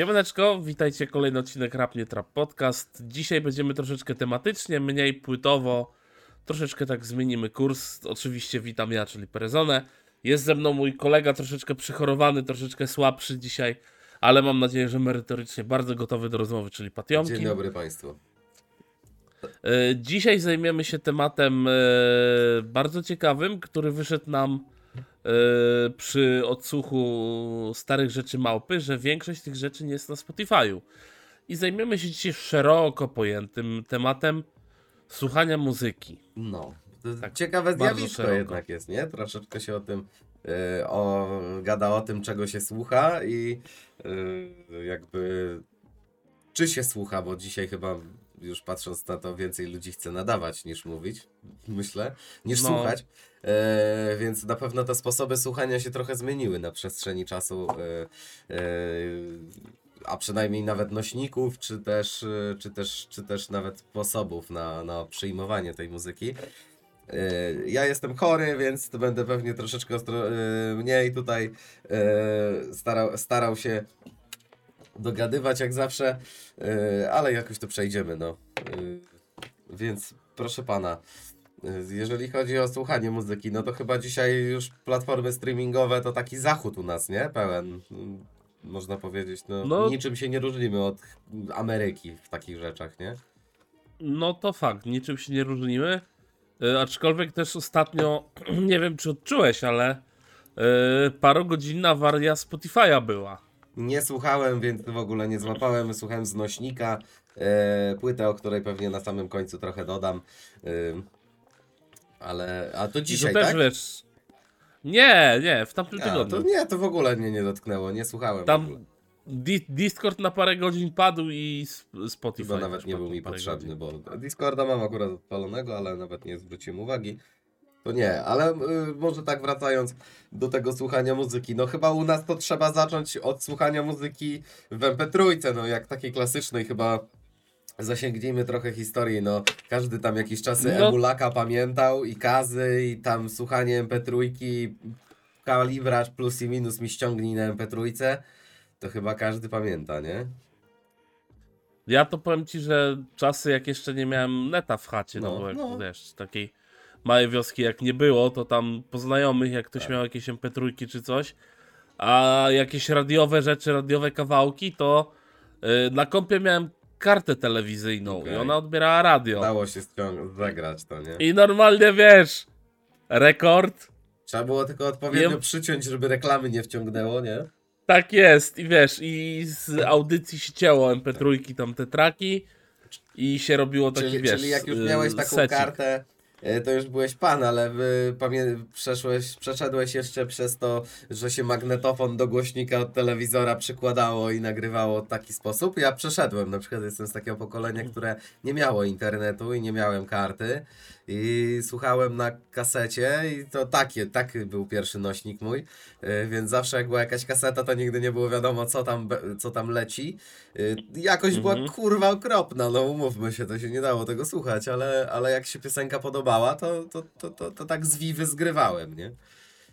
Siemaneczko, witajcie, kolejny odcinek Rapnie Trap Podcast. Dzisiaj będziemy troszeczkę tematycznie, mniej płytowo, troszeczkę tak zmienimy kurs. Oczywiście witam ja, czyli Perezone. Jest ze mną mój kolega troszeczkę przychorowany, troszeczkę słabszy dzisiaj, ale mam nadzieję, że merytorycznie bardzo gotowy do rozmowy, czyli Patiomki. Dzień dobry Państwu. E, Dzisiaj zajmiemy się tematem e, bardzo ciekawym, który wyszedł nam przy odsłuchu starych rzeczy małpy, że większość tych rzeczy nie jest na Spotify'u. I zajmiemy się dzisiaj szeroko pojętym tematem słuchania muzyki. No, to Tak, ciekawe zjawisko jednak jest, nie? Troszeczkę się o tym, e, o, gada o tym, czego się słucha i e, jakby czy się słucha, bo dzisiaj chyba już patrząc na to więcej ludzi chce nadawać niż mówić, myślę, niż No. słuchać. E, więc na pewno te sposoby słuchania się trochę zmieniły na przestrzeni czasu, e, e, a przynajmniej nawet nośników, czy też, e, czy też, czy też nawet sposobów na, na przyjmowanie tej muzyki. E, Ja jestem chory, więc to będę pewnie troszeczkę ostro, e, mniej tutaj starał, starał się dogadywać jak zawsze, e, ale jakoś to przejdziemy, no. E, Więc proszę pana, e, jeżeli chodzi o słuchanie muzyki, no to chyba dzisiaj już platformy streamingowe to taki zachód u nas, nie? Pełen. mm, Można powiedzieć, no, No. niczym się nie różnimy od Ameryki w takich rzeczach, nie? No to fakt, niczym się nie różnimy. Aczkolwiek też ostatnio, nie wiem czy odczułeś, ale e, parogodzinna waria Spotify'a była. Nie słuchałem, więc w ogóle nie złapałem. Słuchałem z nośnika. E, płytę, o której pewnie na samym końcu trochę dodam. Ym, ale. A to I dzisiaj, to też tak? wiesz. Nie, nie, w tamtym A, tygodniu. to nie, to w ogóle mnie nie dotknęło. Nie słuchałem. Tam Di- Discord na parę godzin padł i sp- Spotify. Chyba nawet nie był mi potrzebny, godzin. bo Discorda mam akurat odpalonego, ale nawet nie zwróciłem uwagi. To nie, ale y, może tak wracając do tego słuchania muzyki. No chyba u nas to trzeba zacząć od słuchania muzyki w MP3, no jak takiej klasycznej chyba zasięgnijmy trochę historii, no każdy tam jakieś czasy No. emulaka pamiętał i kazy i tam słuchanie MP3 kalibraż plus i minus mi ściągnij na MP3 to chyba każdy pamięta, nie? Ja to powiem ci, że czasy jak jeszcze nie miałem neta w chacie, no, No, bo jak no. wiesz, takiej małej wioski jak nie było, to tam po znajomych, jak ktoś Tak. miał jakieś MP3 czy coś, a jakieś radiowe rzeczy, radiowe kawałki, to y, na kompie miałem kartę telewizyjną i Okej. ona odbierała radio. Dało się zagrać to, nie? I normalnie wiesz, rekord, Trzeba było tylko odpowiednio Jem- przyciąć, żeby reklamy nie wciągnęło, nie? tak jest i wiesz, i z audycji się cięło MP3 tam te traki i się robiło taki, Czyli, wiesz, czyli jak już miałeś taką secik. kartę, to już byłeś pan, ale przeszłeś, przeszedłeś jeszcze przez to, że się magnetofon do głośnika od telewizora przykładało i nagrywało w taki sposób. Ja przeszedłem, na przykład jestem z takiego pokolenia, które nie miało internetu i nie miałem karty i słuchałem na kasecie i to takie, taki był pierwszy nośnik mój, e, więc zawsze jak była jakaś kaseta, to nigdy nie było wiadomo co tam, co tam leci. Y, Jakość była Mhm. kurwa okropna, no umówmy się, to się nie dało tego słuchać, ale, ale jak się piosenka podobała, to, to, to, to, to tak z wiwy zgrywałem, nie?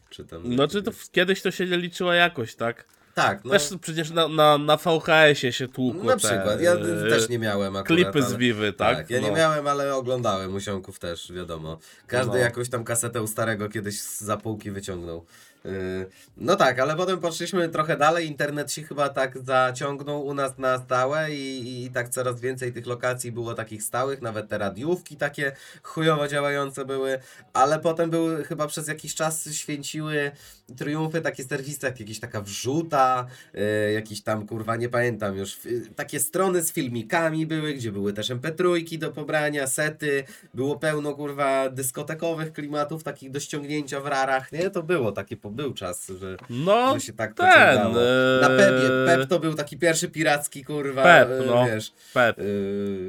Czy tam... No czy to kiedyś to się liczyła jakość, tak? Tak, no Też przecież na, na, na VHS-ie się tłukło na te, przykład, ja e, też nie miałem akurat, klipy z. Vivy, tak? Tak, ja nie No. miałem, ale oglądałem Musiąków też, wiadomo. Każdy No. jakąś tam kasetę starego kiedyś z zapółki wyciągnął. Yy, No tak, ale potem poszliśmy trochę dalej, internet się chyba tak zaciągnął u nas na stałe i, i tak coraz więcej tych lokacji było takich stałych, nawet te radiówki takie chujowo działające były, ale potem były chyba przez jakiś czas święciły triumfy takie serwisy, jak jakieś taka wrzuta, yy, tam kurwa nie pamiętam już, yy, takie strony z filmikami były, gdzie były też mp3 do pobrania, sety, było pełno kurwa dyskotekowych klimatów, takich do ściągnięcia w rarach, nie? To było takie, po- był czas, że, No, że się tak ten, pociągało. Na Pepie, Pep to był taki pierwszy piracki kurwa, Pep, e, no. wiesz, Pep. yy,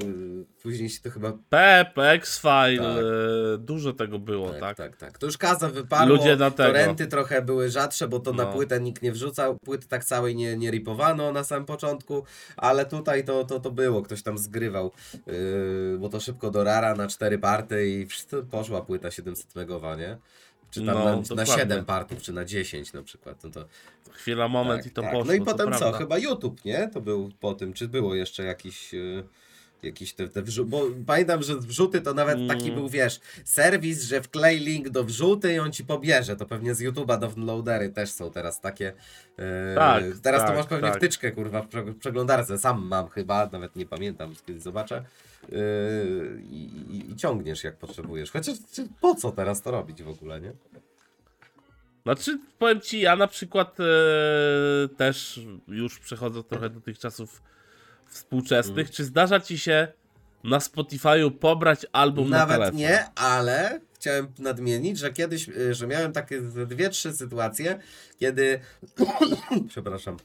później się to chyba Pep, X-File, Tak. dużo tego było, tak? tak, tak, tak. To już kaza wyparło, Ludzie na tego. torenty trochę były rzadsze, bo to na No. płytę nikt nie wrzucał, płyty tak całej nie, nie ripowano na samym początku, ale tutaj to, to, to było, ktoś tam zgrywał, yy, bo to szybko do rara na cztery party i wszyscy- poszła płyta 700 megowa, nie? Czy tam No, na, na dokładnie. 7 partów, czy na 10 na przykład. No to Chwila, moment tak, i to tak. poszło. No i potem co? prawda. Chyba YouTube, nie? To był po tym, czy było jeszcze jakiś. y, Jakiś te, te wrzu- bo pamiętam, że wrzuty to nawet taki Mm. był, wiesz, serwis, że wklej link do wrzuty i on ci pobierze. To pewnie z YouTube'a downloadery też są teraz takie. e, Tak, teraz to tak, masz pewnie tak. wtyczkę, kurwa, w prze- w przeglądarce. Sam mam chyba, nawet nie pamiętam, kiedy zobaczę. E, i, i, ciągniesz jak potrzebujesz. Chociaż po co teraz to robić w ogóle, nie? Znaczy, powiem ci, ja na przykład e, też już przechodzę trochę do tych czasów współczesnych. Mm. Czy zdarza ci się na Spotify'u pobrać album na Nawet telefon? nie, ale chciałem nadmienić, że kiedyś, y, że miałem takie dwie, trzy sytuacje, kiedy, przepraszam,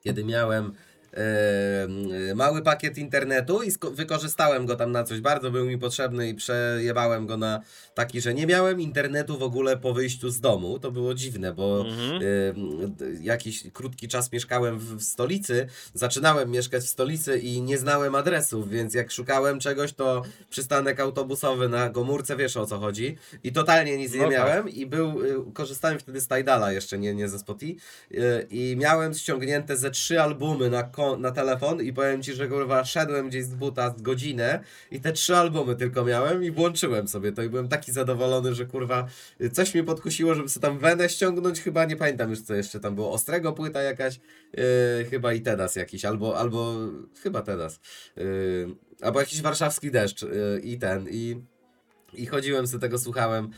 kiedy miałem e, mały pakiet internetu i wykorzystałem go tam na coś, bardzo był mi potrzebny i przejebałem go na taki, że nie miałem internetu w ogóle po wyjściu z domu. To było dziwne, bo Mhm. y, d- jakiś krótki czas mieszkałem w, w stolicy, zaczynałem mieszkać w stolicy i nie znałem adresów, więc jak szukałem czegoś, to przystanek autobusowy na Gomórce, wiesz o co chodzi. I totalnie nic nie No tak. miałem i był, y, korzystałem wtedy z Tidala jeszcze, nie, nie ze Spotify y, i miałem ściągnięte ze trzy albumy na, na telefon i powiem Ci, że kurwa szedłem gdzieś z buta z godzinę i te trzy albumy tylko miałem i włączyłem sobie to i byłem taki zadowolony, że kurwa y, coś mnie podkusiło, żeby sobie tam Wenę ściągnąć, chyba nie pamiętam już co jeszcze tam było, Ostrego płyta jakaś, yy, chyba i Tedas jakiś, albo, albo chyba Tedas, yy, albo jakiś warszawski deszcz yy, i ten, i, i chodziłem sobie tego, słuchałem,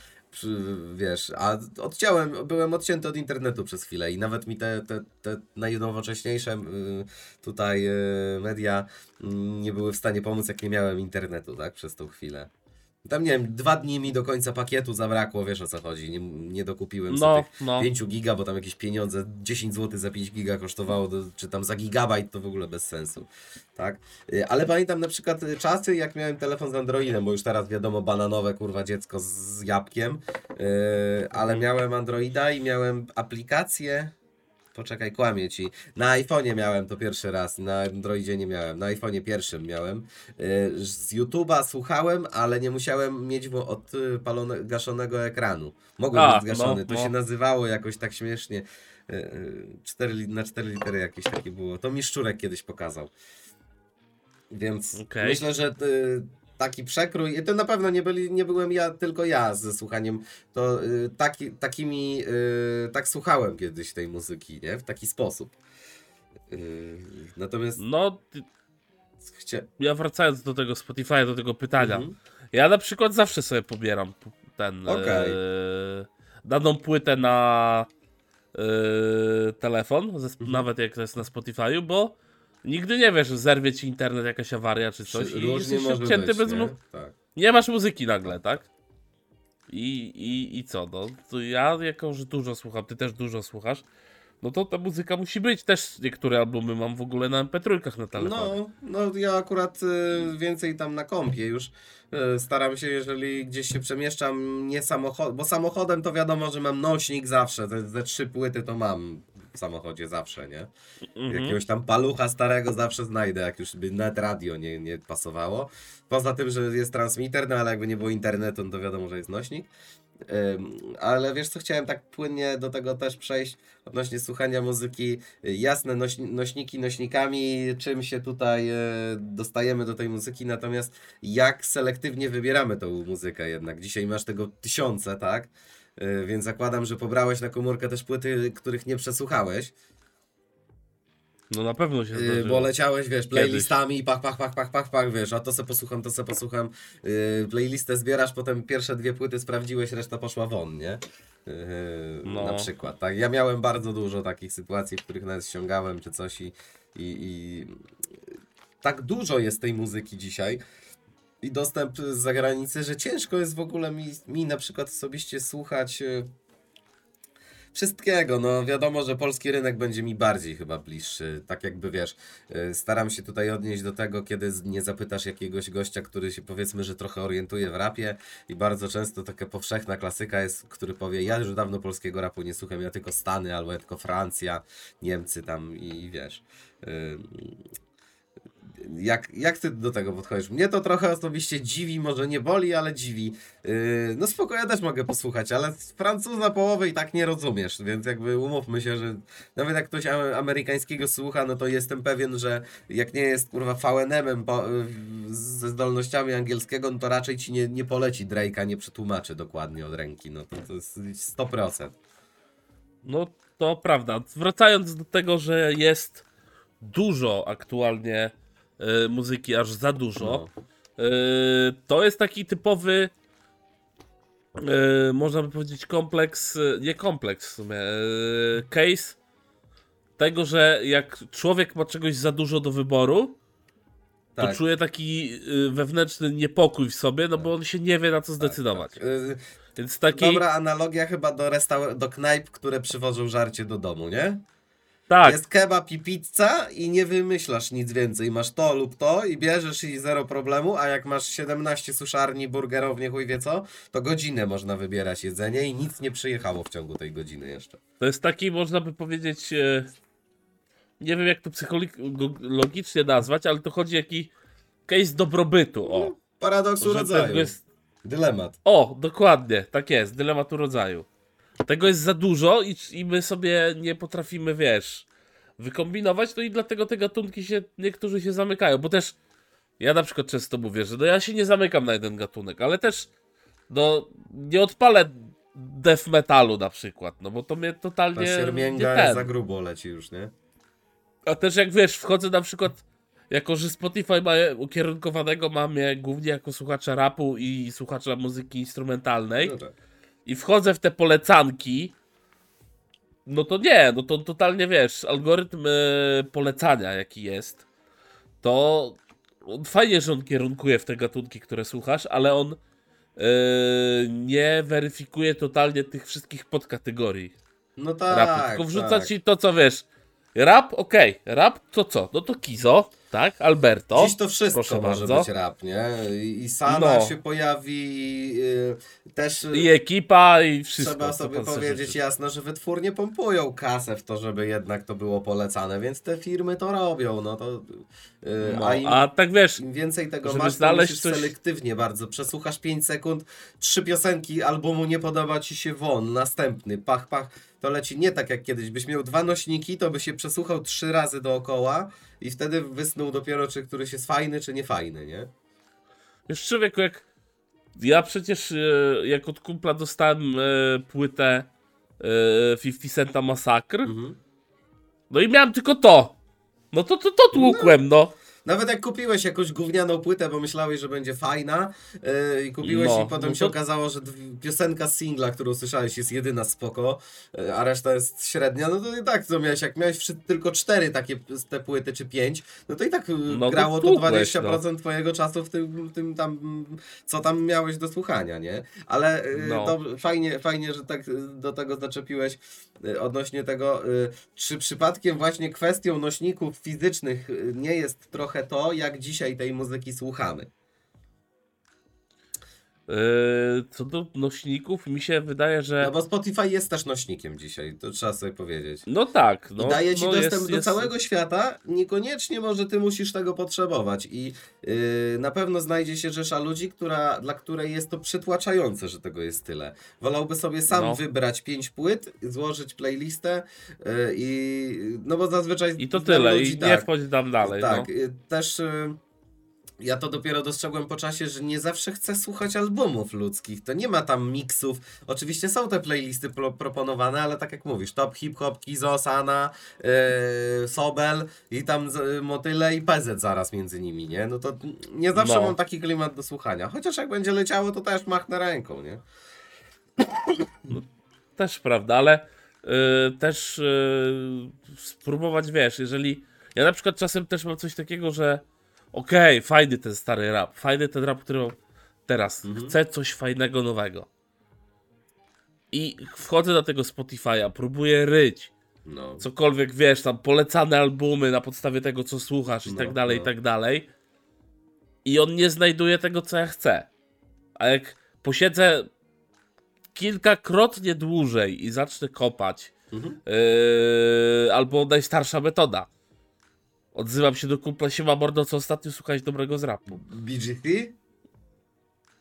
wiesz, a odciąłem, byłem odcięty od internetu przez chwilę i nawet mi te, te, te najnowocześniejsze yy, tutaj yy, media yy, nie były w stanie pomóc, jak nie miałem internetu, tak, przez tą chwilę. Tam nie wiem, dwa dni mi do końca pakietu zabrakło, wiesz o co chodzi. Nie, nie dokupiłem No, sobie tych no. 5 giga, bo tam jakieś pieniądze, 10 zł za 5 giga kosztowało, czy tam za gigabajt to w ogóle bez sensu. Tak? Y, Ale pamiętam na przykład y, czasy, jak miałem telefon z Androidem, bo już teraz wiadomo, bananowe kurwa dziecko z, z jabłkiem, y, ale miałem Androida i miałem aplikację. Poczekaj, kłamię ci. Na iPhone'ie miałem to pierwszy raz, na Androidzie nie miałem. Na iPhone'ie pierwszym miałem. Y, Z YouTube'a słuchałem, ale nie musiałem mieć wo- odpalone, gaszonego ekranu. Mogłem A, mieć zgaszony. no, to no. się nazywało jakoś tak śmiesznie. Y, y, Cztery, li- na 4 litery jakieś takie było. To mi Szczurek kiedyś pokazał. Więc Okej. myślę, że y, taki przekrój, i to na pewno nie, byli, nie byłem ja, tylko ja ze słuchaniem, to y, taki, takimi, y, tak słuchałem kiedyś tej muzyki, nie? W taki sposób. Y, natomiast No, chcia... ja wracając do tego Spotify, do tego pytania. Mhm. Ja na przykład zawsze sobie pobieram ten. E, daną płytę na telefon, Mhm. nawet jak to jest na Spotify'u, bo nigdy nie wiesz, zerwie ci internet, jakaś awaria czy coś i jesteś odcięty być, bez nie? mu... Tak. Nie masz muzyki nagle, tak? I, i, i co? No, to ja jako, że dużo słucham, ty też dużo słuchasz, no to ta muzyka musi być. Też niektóre albumy mam w ogóle na mp3 na telefonie. No, no ja akurat y, więcej tam na kompie już y, staram się, jeżeli gdzieś się przemieszczam nie samochodem, bo samochodem to wiadomo, że mam nośnik zawsze, te, te trzy płyty to mam w samochodzie zawsze, nie? Mhm. Jakiegoś tam palucha starego zawsze znajdę, jak już by net radio nie, nie pasowało. Poza tym, że jest transmitter, no ale jakby nie było internetu, no to wiadomo, że jest nośnik. Ale wiesz co, chciałem tak płynnie do tego też przejść odnośnie słuchania muzyki. Jasne, noś, nośniki nośnikami, czym się tutaj y, dostajemy do tej muzyki, natomiast jak selektywnie wybieramy tą muzykę jednak. Dzisiaj masz tego tysiące, tak? Y, więc zakładam, że pobrałeś na komórkę też płyty, których nie przesłuchałeś. No na pewno się Yy, zdarzyło. bo leciałeś, wiesz, playlistami, pach, pach, pach, pach, pach, pach, wiesz, a to se posłucham, to se posłucham. Yy, playlistę zbierasz, potem pierwsze dwie płyty sprawdziłeś, reszta poszła won, nie? No. Na przykład, tak. Ja miałem bardzo dużo takich sytuacji, w których nawet ściągałem czy coś i, i, i tak dużo jest tej muzyki dzisiaj i dostęp z zagranicy, że ciężko jest w ogóle mi, mi na przykład osobiście słuchać yy, wszystkiego. No wiadomo, że polski rynek będzie mi bardziej chyba bliższy. Tak jakby wiesz, yy, staram się tutaj odnieść do tego, kiedy nie zapytasz jakiegoś gościa, który się powiedzmy, że trochę orientuje w rapie i bardzo często taka powszechna klasyka jest, który powie, ja już dawno polskiego rapu nie słucham, ja tylko Stany albo ja tylko Francja, Niemcy tam i wiesz. Jak, jak ty do tego podchodzisz? Mnie to trochę osobiście dziwi, może nie boli, ale dziwi. Yy, no spoko, ja też mogę posłuchać, ale Francuza połowy i tak nie rozumiesz, więc jakby umówmy się, że nawet jak ktoś amerykańskiego słucha, no to jestem pewien, że jak nie jest kurwa VNM-em ze zdolnościami angielskiego, no to raczej ci nie, nie poleci Drake'a, nie przetłumaczy dokładnie od ręki, no to, to jest 100%. No to prawda. Wracając do tego, że jest dużo aktualnie muzyki, aż za dużo. No. y, to jest taki typowy, y, można by powiedzieć, kompleks, nie kompleks w sumie, case tego, że jak człowiek ma czegoś za dużo do wyboru, to Tak. czuje taki wewnętrzny niepokój w sobie, no bo on się nie wie na co zdecydować. Yy, Więc taki. Dobra analogia chyba do, restaur- do knajp, które przywożą żarcie do domu, nie? Tak, Jest kebab i pizza i nie wymyślasz nic więcej. Masz to lub to i bierzesz i zero problemu, a jak masz 17 suszarni, burgerownie, chuj wie co, to godzinę można wybierać jedzenie i nic nie przyjechało w ciągu tej godziny jeszcze. To jest taki, można by powiedzieć, e, nie wiem jak to psychologicznie nazwać, ale to chodzi jaki case dobrobytu, o. Paradoksu Że rodzaju. tego jest, Dylemat. o, dokładnie, tak jest, dylematu rodzaju. Tego jest za dużo i, i my sobie nie potrafimy, wiesz, wykombinować, no i dlatego te gatunki się, niektórzy się zamykają, bo też ja na przykład często mówię, że no ja się nie zamykam na jeden gatunek, ale też no nie odpalę death metalu na przykład, no bo to mnie Ta totalnie nie siermięga ten. za grubo leci już, nie? A też jak wiesz, wchodzę na przykład, jako że Spotify ma ukierunkowanego mam je głównie jako słuchacza rapu i słuchacza muzyki instrumentalnej No tak. I wchodzę w te polecanki, no to nie, no to totalnie wiesz, algorytm e, polecania jaki jest, to fajnie, że on kierunkuje w te gatunki, które słuchasz, ale on e, nie weryfikuje totalnie tych wszystkich podkategorii No tak. rapu, tylko wrzuca tak. ci to, co wiesz. Rap, okej, rap to co? No to Kizo, tak? Alberto. Dziś to wszystko proszę może bardzo. być rap, nie? I, Sana No. się pojawi i y, też... y, I ekipa, i wszystko. Trzeba sobie powiedzieć życzy. jasno, że wytwórnie pompują kasę w to, żeby jednak to było polecane, więc te firmy to robią, no to... Yy, No, a im, a tak wiesz, im więcej tego masz, znaleźć coś- selektywnie bardzo. Przesłuchasz 5 sekund, trzy piosenki albumu nie podoba ci się won, następny, pach, pach. To leci nie tak jak kiedyś. Byś miał dwa nośniki, to by się przesłuchał trzy razy dookoła i wtedy wysnuł dopiero, czy któryś jest fajny, czy niefajny, nie? wiesz człowieku, jak ja przecież e, jak od kumpla dostałem e, płytę e, 50 Centa Massacre, Mhm. no i miałem tylko to. No to to, to tłukłem, no. Nawet jak kupiłeś jakąś gównianą płytę, bo myślałeś, że będzie fajna yy, i kupiłeś No, i potem no się to- okazało, że piosenka z singla, którą słyszałeś jest jedyna spoko, yy, a reszta jest średnia, no to i tak co miałeś, jak miałeś tylko cztery takie te płyty czy pięć, no to i tak yy, No to grało to tłukłeś, 20% twojego czasu w tym, tym tam, co tam miałeś do słuchania, nie? Ale yy, No. dobrze, fajnie, fajnie, że tak yy, do tego zaczepiłeś yy, odnośnie tego, yy, czy przypadkiem właśnie kwestią nośników fizycznych yy, nie jest trochę to, jak dzisiaj tej muzyki słuchamy. E, co do nośników, mi się wydaje, że. No bo Spotify jest też nośnikiem dzisiaj, to trzeba sobie powiedzieć. No tak. No, I daje ci no dostęp jest, do jest, całego świata, niekoniecznie może ty musisz tego potrzebować i yy, na pewno znajdzie się rzesza ludzi, która, dla której jest to przytłaczające, że tego jest tyle. Wolałby sobie sam No. wybrać pięć płyt, złożyć playlistę yy, i no bo zazwyczaj I to tyle, ludzi, i nie tak, wchodź tam dalej. Tak, no. y, też y, ja to dopiero dostrzegłem po czasie, że nie zawsze chcę słuchać albumów ludzkich. To nie ma tam miksów. Oczywiście są te playlisty pro, proponowane, ale tak jak mówisz, top hip-hop, Kizo, Sana, yy, Sobel i tam z, Motyle i PZ zaraz między nimi, nie? No to nie zawsze No. mam taki klimat do słuchania. Chociaż jak będzie leciało, to też machnę ręką, nie? Też prawda, ale y, też y, spróbować, wiesz, jeżeli. Ja na przykład czasem też mam coś takiego, że okej, fajny ten stary rap, fajny ten rap, który teraz. Chcę coś fajnego, nowego. I wchodzę do tego Spotify'a, próbuję ryć. No. Cokolwiek wiesz, tam polecane albumy na podstawie tego, co słuchasz i No, tak dalej, no. i tak dalej. I on nie znajduje tego, co ja chcę. A jak posiedzę kilkakrotnie dłużej i zacznę kopać, Mhm. yy, albo najstarsza metoda. Odzywam się do kumpla, siema mordo, co ostatnio słuchałeś dobrego z rapu. BGT?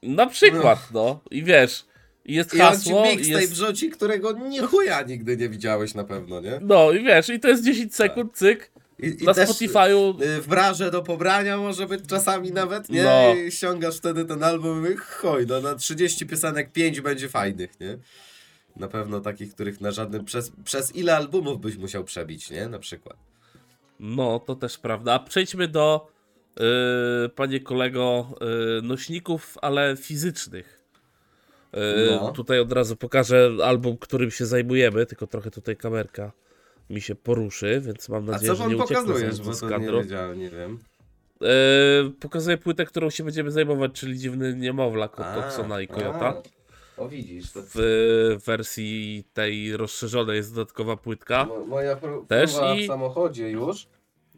Na przykład, no. I wiesz, i jest I on ci hasło, i mixtape jest... wrzuci, którego nie chuja nigdy nie widziałeś na pewno, nie? No i wiesz, i to jest 10 sekund, cyk, I, i na też, Spotify'u. y, W braże do pobrania może być czasami nawet, nie? No. I ściągasz wtedy ten album i chuj, no na 30 piosenek 5 będzie fajnych, nie? Na pewno takich, których na żadnym... Przez, przez ile albumów byś musiał przebić, nie? Na przykład. No, to też prawda. A przejdźmy do, yy, panie kolego, yy, nośników, ale fizycznych. Yy, No. Tutaj od razu pokażę album, którym się zajmujemy, tylko trochę tutaj kamerka mi się poruszy, więc mam A nadzieję, co że wam nie ucieknę pokazujesz, zaraz bo z to nie kadru. wiedziałem, nie wiem. Yy, pokazuję płytę, którą się będziemy zajmować, czyli Dziwny Niemowlak od A, Toksona i a. O widzisz, to... W wersji tej rozszerzonej jest dodatkowa płytka. Mo- Moja pr- Też próba i- w samochodzie już.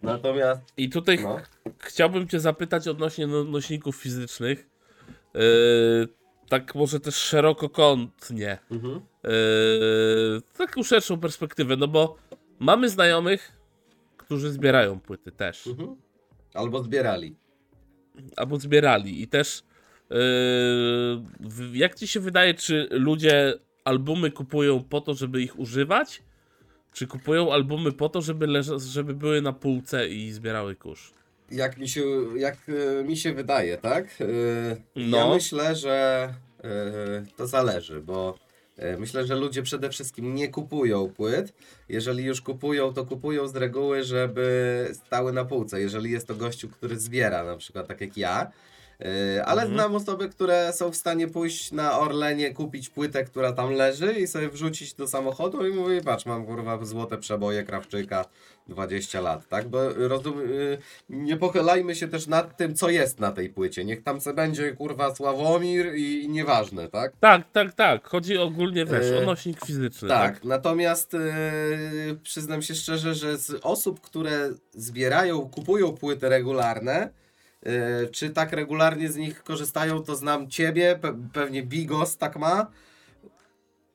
Natomiast, I tutaj no, chciałbym Cię zapytać odnośnie no, nośników fizycznych. Yy, tak może też szerokokątnie. mhm. Yy, taką szerszą perspektywę, no bo mamy znajomych, którzy zbierają płyty też. Mhm. albo zbierali. Albo zbierali i też jak Ci się wydaje, czy ludzie albumy kupują po to, żeby ich używać? Czy kupują albumy po to, żeby, leża- żeby były na półce i zbierały kurz? Jak mi się, jak e, mi się wydaje, tak? Ja No. myślę, że e, to zależy, bo myślę, że ludzie przede wszystkim nie kupują płyt. Jeżeli już kupują, to kupują z reguły, żeby stały na półce. Jeżeli jest to gościu, który zbiera, na przykład tak jak ja. E, Ale Mhm. znam osoby, które są w stanie pójść na Orlenie, kupić płytę, która tam leży i sobie wrzucić do samochodu i mówię, patrz, mam kurwa złote przeboje Krawczyka 20 lat, tak? Bo rozum, y, nie pochylajmy się też nad tym, co jest na tej płycie. Niech tam se będzie kurwa Sławomir i, i nieważne, tak? Tak, tak, tak. Chodzi ogólnie, wiesz, Yy, o nośnik fizyczny. Tak, natomiast y, przyznam się szczerze, że z osób, które zbierają, kupują płyty regularne, czy tak regularnie z nich korzystają, to znam ciebie, pe pewnie Bigos tak ma.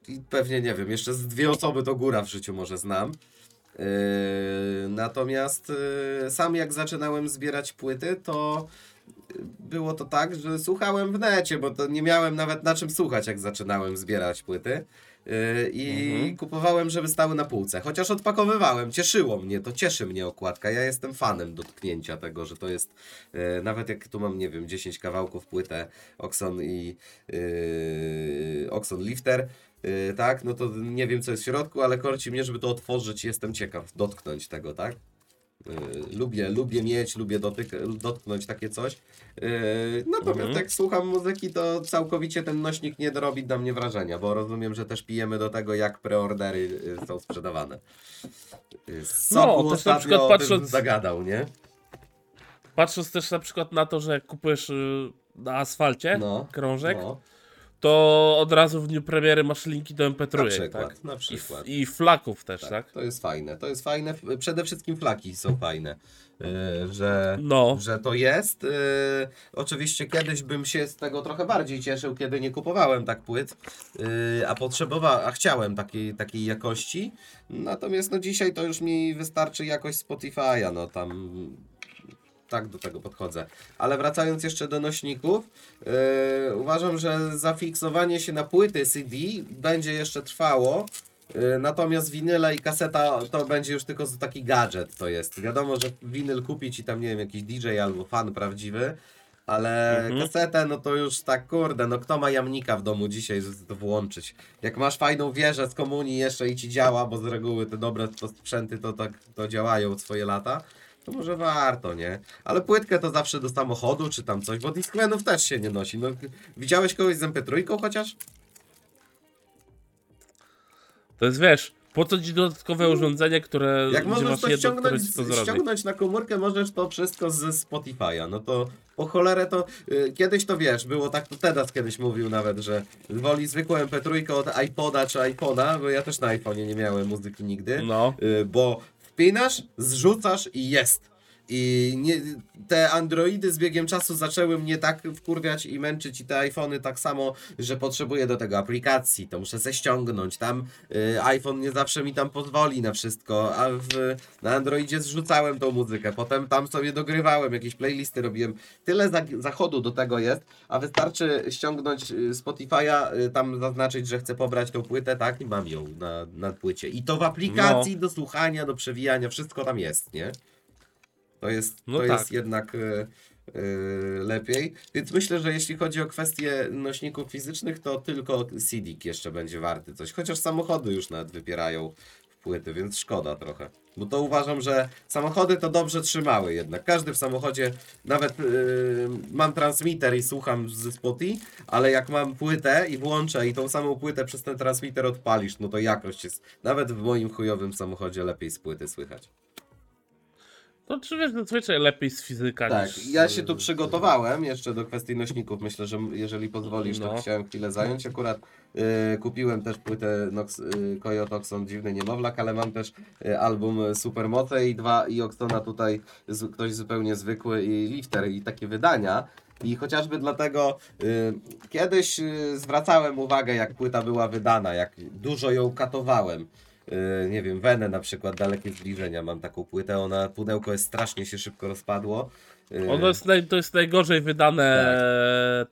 I pewnie nie wiem, jeszcze z dwie osoby to góra w życiu może znam. Yy, natomiast yy, sam jak zaczynałem zbierać płyty, to było to tak, że słuchałem w necie, bo to nie miałem nawet na czym słuchać, jak zaczynałem zbierać płyty. Yy, I Mhm. kupowałem, żeby stały na półce. Chociaż odpakowywałem, cieszyło mnie, to cieszy mnie okładka. Ja jestem fanem dotknięcia tego, że to jest, yy, nawet jak tu mam, nie wiem, 10 kawałków płytę Oxon i yy, Oxon Lifter, yy, tak, no to nie wiem co jest w środku, ale korci mnie, żeby to otworzyć, jestem ciekaw dotknąć tego, tak. Yy, lubię, lubię mieć, lubię dotyk- dotknąć takie coś. Yy, natomiast Mhm. jak słucham muzyki, to całkowicie ten nośnik nie robi na mnie wrażenia, bo rozumiem, że też pijemy do tego, jak preordery yy, są sprzedawane. Z No, też na przykład patrząc- zagadał, nie? Patrząc też na przykład na to, że kupujesz y, na asfalcie No, krążek, No, to od razu w dniu premiery masz linki do na MP3, przykład, tak? na I, przykład. I flaków też, Tak, tak? To jest fajne, to jest fajne. Przede wszystkim flaki są fajne, yy, że, No, że to jest. Yy, oczywiście kiedyś bym się z tego trochę bardziej cieszył, kiedy nie kupowałem tak płyt, yy, a potrzebowałem, a chciałem takiej, takiej jakości. Natomiast no dzisiaj to już mi wystarczy jakość Spotify'a, no tam tak do tego podchodzę. Ale wracając jeszcze do nośników, yy, uważam, że zafiksowanie się na płyty CD będzie jeszcze trwało. Yy, Natomiast winyle i kaseta to będzie już tylko taki gadżet to jest. Wiadomo, że winyl kupić i tam nie wiem, jakiś DJ albo fan prawdziwy, ale Mhm. kasetę no to już tak kurde, no kto ma jamnika w domu dzisiaj, żeby to włączyć. Jak masz fajną wieżę z komunii jeszcze i ci działa, bo z reguły te dobre to sprzęty to tak to działają swoje lata, to może warto, nie? Ale płytkę to zawsze do samochodu czy tam coś, bo Discmanów też się nie nosi. No, widziałeś kogoś z MP3 chociaż? to jest, wiesz, po co ci dodatkowe urządzenie, które Jak możesz to jedno, ściągnąć, ci to ściągnąć na komórkę, możesz to wszystko ze Spotify'a. No to po cholerę to y, kiedyś to wiesz, było tak, to Tedas kiedyś mówił nawet, że woli zwykłą MP3 od iPoda czy iPhone'a, bo ja też na iPhone'ie nie miałem muzyki nigdy, No, y, bo wpinasz, zrzucasz i jest. I nie, te Androidy z biegiem czasu zaczęły mnie tak wkurwiać i męczyć i te iPhony tak samo, że potrzebuję do tego aplikacji, to muszę se ściągnąć. Tam y, iPhone nie zawsze mi tam pozwoli na wszystko, a w, na Androidzie zrzucałem tą muzykę, potem tam sobie dogrywałem, jakieś playlisty robiłem. Tyle za, zachodu do tego jest, a wystarczy ściągnąć y, Spotify'a, y, tam zaznaczyć, że chcę pobrać tą płytę, tak, i mam ją na, na płycie. I to w aplikacji do słuchania, do przewijania, wszystko tam jest, nie? To jest, No to tak. jest jednak y, y, lepiej. Więc myślę, że jeśli chodzi o kwestie nośników fizycznych, to tylko CD jeszcze będzie warty coś. Chociaż samochody już nawet wypierają płyty, więc szkoda trochę. Bo to uważam, że samochody to dobrze trzymały jednak. Każdy w samochodzie, nawet y, mam transmitter i słucham ze Spotify, ale jak mam płytę i włączę i tą samą płytę przez ten transmitter odpalisz, no to jakość jest nawet w moim chujowym samochodzie lepiej z płyty słychać. To czy wiesz, zazwyczaj lepiej z fizyka Tak, niż... ja się tu przygotowałem jeszcze do kwestii nośników. Myślę, że jeżeli pozwolisz, to No. chciałem chwilę zająć. Akurat y, kupiłem też płytę Nox, y, Coyote Oxon Dziwny Niemowlak, ale mam też y, album Supermoce i dwa i Oxona tutaj z, ktoś zupełnie zwykły i Lifter i takie wydania. I chociażby dlatego y, kiedyś y, zwracałem uwagę, jak płyta była wydana, jak dużo ją katowałem. Y, nie wiem, Wenę na przykład, Dalekie Zbliżenia, mam taką płytę, ona, pudełko jest strasznie się szybko rozpadło. Y, Ono jest naj, to jest najgorzej wydane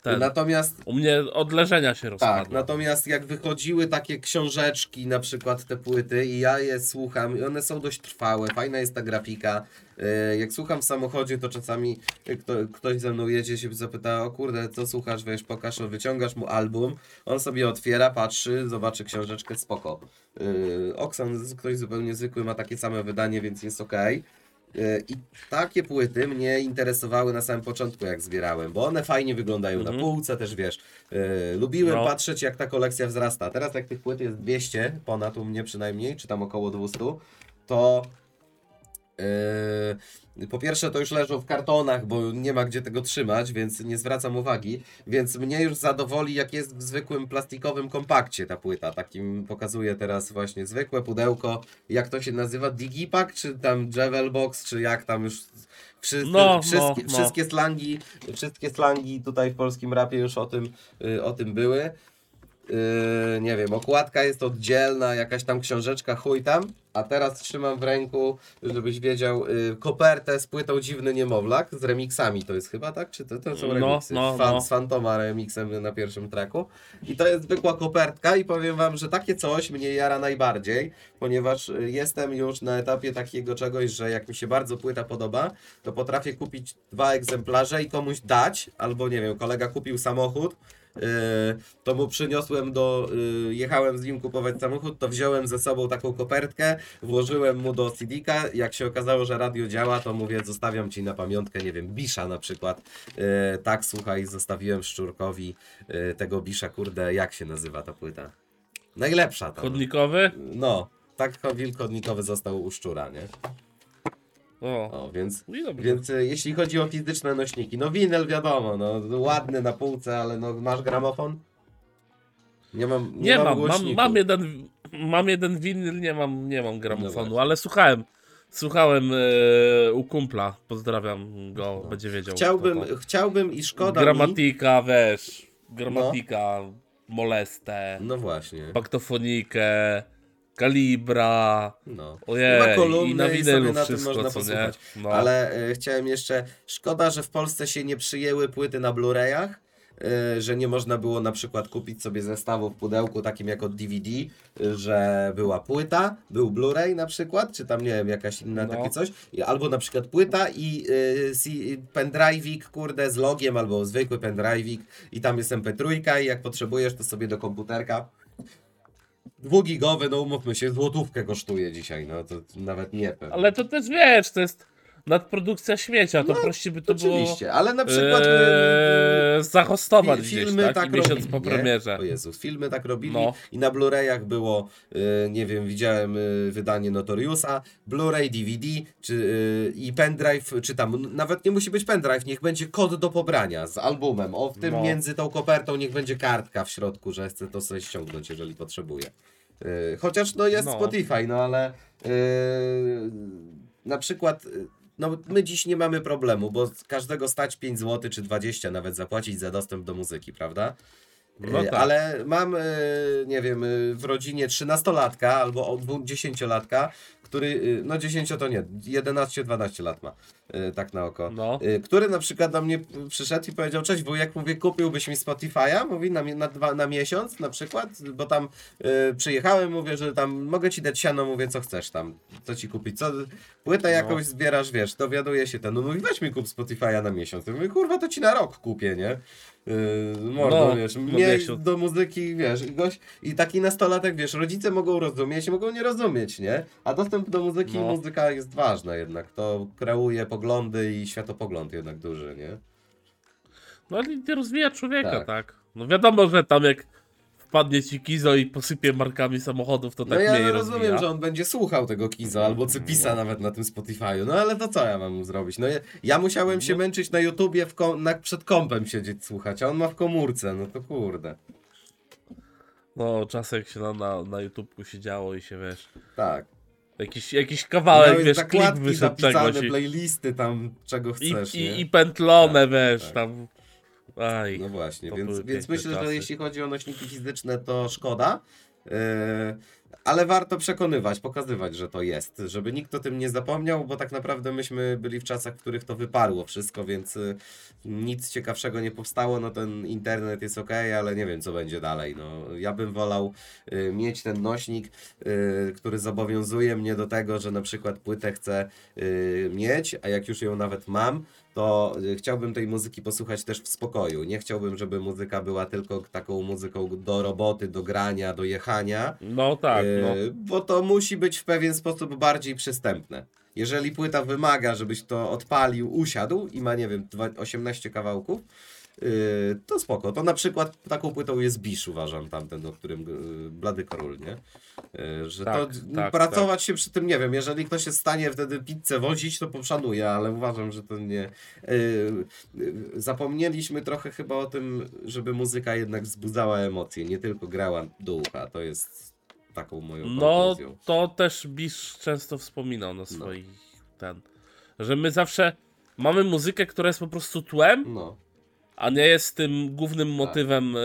ten. Natomiast U mnie od leżenia się rozpadło. tak, natomiast jak wychodziły takie książeczki, na przykład te płyty i ja je słucham i one są dość trwałe, fajna jest ta grafika. Y, Jak słucham w samochodzie, to czasami y, kto, ktoś ze mną jedzie się zapyta, o kurde, co słuchasz, wiesz, pokaż, no, wyciągasz mu album, on sobie otwiera, patrzy, zobaczy książeczkę, spoko. Yy, Oksan, ktoś zupełnie zwykły, ma takie same wydanie, więc jest ok. I takie płyty mnie interesowały na samym początku, jak zbierałem, bo one fajnie wyglądają Mhm. na półce, też wiesz. Yy, lubiłem No. patrzeć, jak ta kolekcja wzrasta. Teraz, jak tych płyt jest 200, ponad u mnie przynajmniej, czy tam około 200, to. Yy, po pierwsze, to już leżą w kartonach, bo nie ma gdzie tego trzymać, więc nie zwracam uwagi. Więc mnie już zadowoli, jak jest w zwykłym plastikowym kompakcie ta płyta. Takim pokazuję teraz właśnie zwykłe pudełko. Jak to się nazywa? Digipack, czy tam Javelbox, czy jak tam już. Wszyscy, No, wszystkie, no, no. wszystkie slangi, wszystkie slangi tutaj w polskim rapie już o tym, y, o tym były. Yy, nie wiem, okładka jest oddzielna, jakaś tam książeczka, chuj tam. A teraz trzymam w ręku, żebyś wiedział, yy, kopertę z płytą Dziwny Niemowlak z remixami. To jest chyba tak? Czy to, to są No, remixy? no, Fan, no. Z Fantoma remixem na pierwszym tracku. I to jest zwykła kopertka i powiem wam, że takie coś mnie jara najbardziej, ponieważ y, jestem już na etapie takiego czegoś, że jak mi się bardzo płyta podoba, to potrafię kupić dwa egzemplarze i komuś dać, albo nie wiem, kolega kupił samochód, to mu przyniosłem do, yy, jechałem z nim kupować samochód, to wziąłem ze sobą taką kopertkę, włożyłem mu do CD-ka, jak się okazało, że radio działa, to mówię, zostawiam ci na pamiątkę, nie wiem, Bisza na przykład. Yy, tak, słuchaj, zostawiłem Szczurkowi tego Bisza, kurde, jak się nazywa ta płyta? Najlepsza ta. Chodnikowy? No, tak wilk chodnikowy został u Szczura, nie? O. O, więc... I dobrze. Więc y, jeśli chodzi o fizyczne nośniki, no winyl wiadomo, no ładny na półce, ale no masz gramofon? Nie mam, nie, Nie mam, mam, mam jeden, mam jeden winyl, nie mam, nie mam gramofonu, właśnie. ale słuchałem, słuchałem e, u kumpla, pozdrawiam go, będzie wiedział. Chciałbym, to. chciałbym i szkoda mi... Gramatika, wiesz, gramatika, molestę, No właśnie, paktofonikę, kalibra, no. ojej, Ma kolumny i na i sobie winylu na tym wszystko, można co nie? posłuchać. No. Ale y, chciałem jeszcze, szkoda, że w Polsce się nie przyjęły płyty na Blu-rayach, y, że nie można było na przykład kupić sobie zestawu w pudełku takim jak od DVD, y, że była płyta, był Blu-ray na przykład, czy tam nie wiem, jakaś inna No. takie coś, I- albo na przykład płyta i y, pendrive'ik, kurde, z logiem, albo zwykły pendrive'ik i tam jest MP3 i jak potrzebujesz, to sobie do komputerka Dwugigowy, no umówmy się, złotówkę kosztuje dzisiaj, no to nawet nie pewnie. Ale to też wiesz, to jest nadprodukcja śmiecia, to prościej by to było Oczywiście, ale na przykład e, zahostować fi- gdzieś, filmy tak? tak I miesiąc robili, po nie? premierze. O Jezus, filmy tak robili No. i na Blu-rayach było, y, nie wiem, widziałem y, wydanie Notoriusa, Blu-ray, DVD czy, i pendrive, czy tam, nawet nie musi być pendrive, niech będzie kod do pobrania z albumem, o w tym No. między tą kopertą niech będzie kartka w środku, że chcę to sobie ściągnąć, jeżeli potrzebuję. Y, chociaż no jest No. Spotify, no ale y, na przykład y, no my dziś nie mamy problemu, bo każdego stać 5 zł czy 20 nawet zapłacić za dostęp do muzyki, prawda? No tak. Ale mam, nie wiem, w rodzinie 13-latka albo o- dwu- 10-latka, który, no 10 to nie, 11-12 lat ma, tak na oko. No. Y, Który na przykład do mnie przyszedł i powiedział, cześć wujek, mówię, kupiłbyś mi Spotify'a, mówi, na, na, dwa, na miesiąc na przykład, bo tam y, przyjechałem, mówię, że tam mogę ci dać siano, mówię, co chcesz tam, co ci kupić, co, płytę No. jakąś zbierasz, wiesz, dowiaduje się ten, no mówi, weź mi kup Spotify'a na miesiąc, ja mówię, kurwa, to ci na rok kupię, nie? Yy, mordo, No, wiesz, na mnie do muzyki, wiesz, i taki nastolatek, wiesz, rodzice mogą rozumieć, mogą nie rozumieć, nie? A dostęp do muzyki, No. muzyka jest ważna jednak, to kreuje poglądy i światopogląd jednak duży, nie? No ale nie rozwija człowieka, Tak. tak. No wiadomo, że tam jak wpadnie ci Kizo i posypie markami samochodów, to tak no ja mniej rozumiem, rozwija. że on będzie słuchał tego Kizo albo Cypisa No. nawet na tym Spotify'u, no ale to co ja mam mu zrobić? No ja, ja musiałem się No. męczyć na YouTubie, w kom, na, przed kompem siedzieć słuchać, a on ma w komórce, no to kurde. No czasem jak się na, na, na YouTubeku siedziało i się wiesz, Tak. Jakiś, jakiś kawałek, Miałeś wiesz, klip wyszedł czegoś i, playlisty tam, czego i, chcesz, nie? i, i pętlone, Tak, wiesz, tak. tam. Aj. No właśnie, więc, więc myślę, że czasy. jeśli chodzi o nośniki fizyczne, to szkoda. Yy, ale warto przekonywać, pokazywać, że to jest, żeby nikt o tym nie zapomniał, bo tak naprawdę myśmy byli w czasach, w których to wyparło wszystko, więc y, nic ciekawszego nie powstało. No ten internet jest ok, ale nie wiem, co będzie dalej. No, ja bym wolał y, mieć ten nośnik, y, który zobowiązuje mnie do tego, że na przykład płytę chcę y, mieć, a jak już ją nawet mam, to y, chciałbym tej muzyki posłuchać też w spokoju. Nie chciałbym, żeby muzyka była tylko taką muzyką do roboty, do grania, do jechania, No tak, no. y, bo to musi być w pewien sposób bardziej przystępne. Jeżeli płyta wymaga, żebyś to odpalił, usiadł i ma, nie wiem, dwa- 18 kawałków, y, to spoko. To na przykład taką płytą jest Bisz, uważam, tamten, o którym y, Blady Korul, nie? Y, Że Tak, to tak, pracować się przy tym, nie wiem, jeżeli ktoś jest w stanie wtedy pizzę wozić, to poszanuję, ale uważam, że to nie... Zapomnieliśmy trochę chyba o tym, żeby muzyka jednak wzbudzała emocje, nie tylko grała do ucha. To jest taką moją No, konkluzją. to też Bisz często wspominał na swoich ten, że my zawsze mamy muzykę, która jest po prostu tłem, No, a nie jest tym Tak. głównym motywem, e,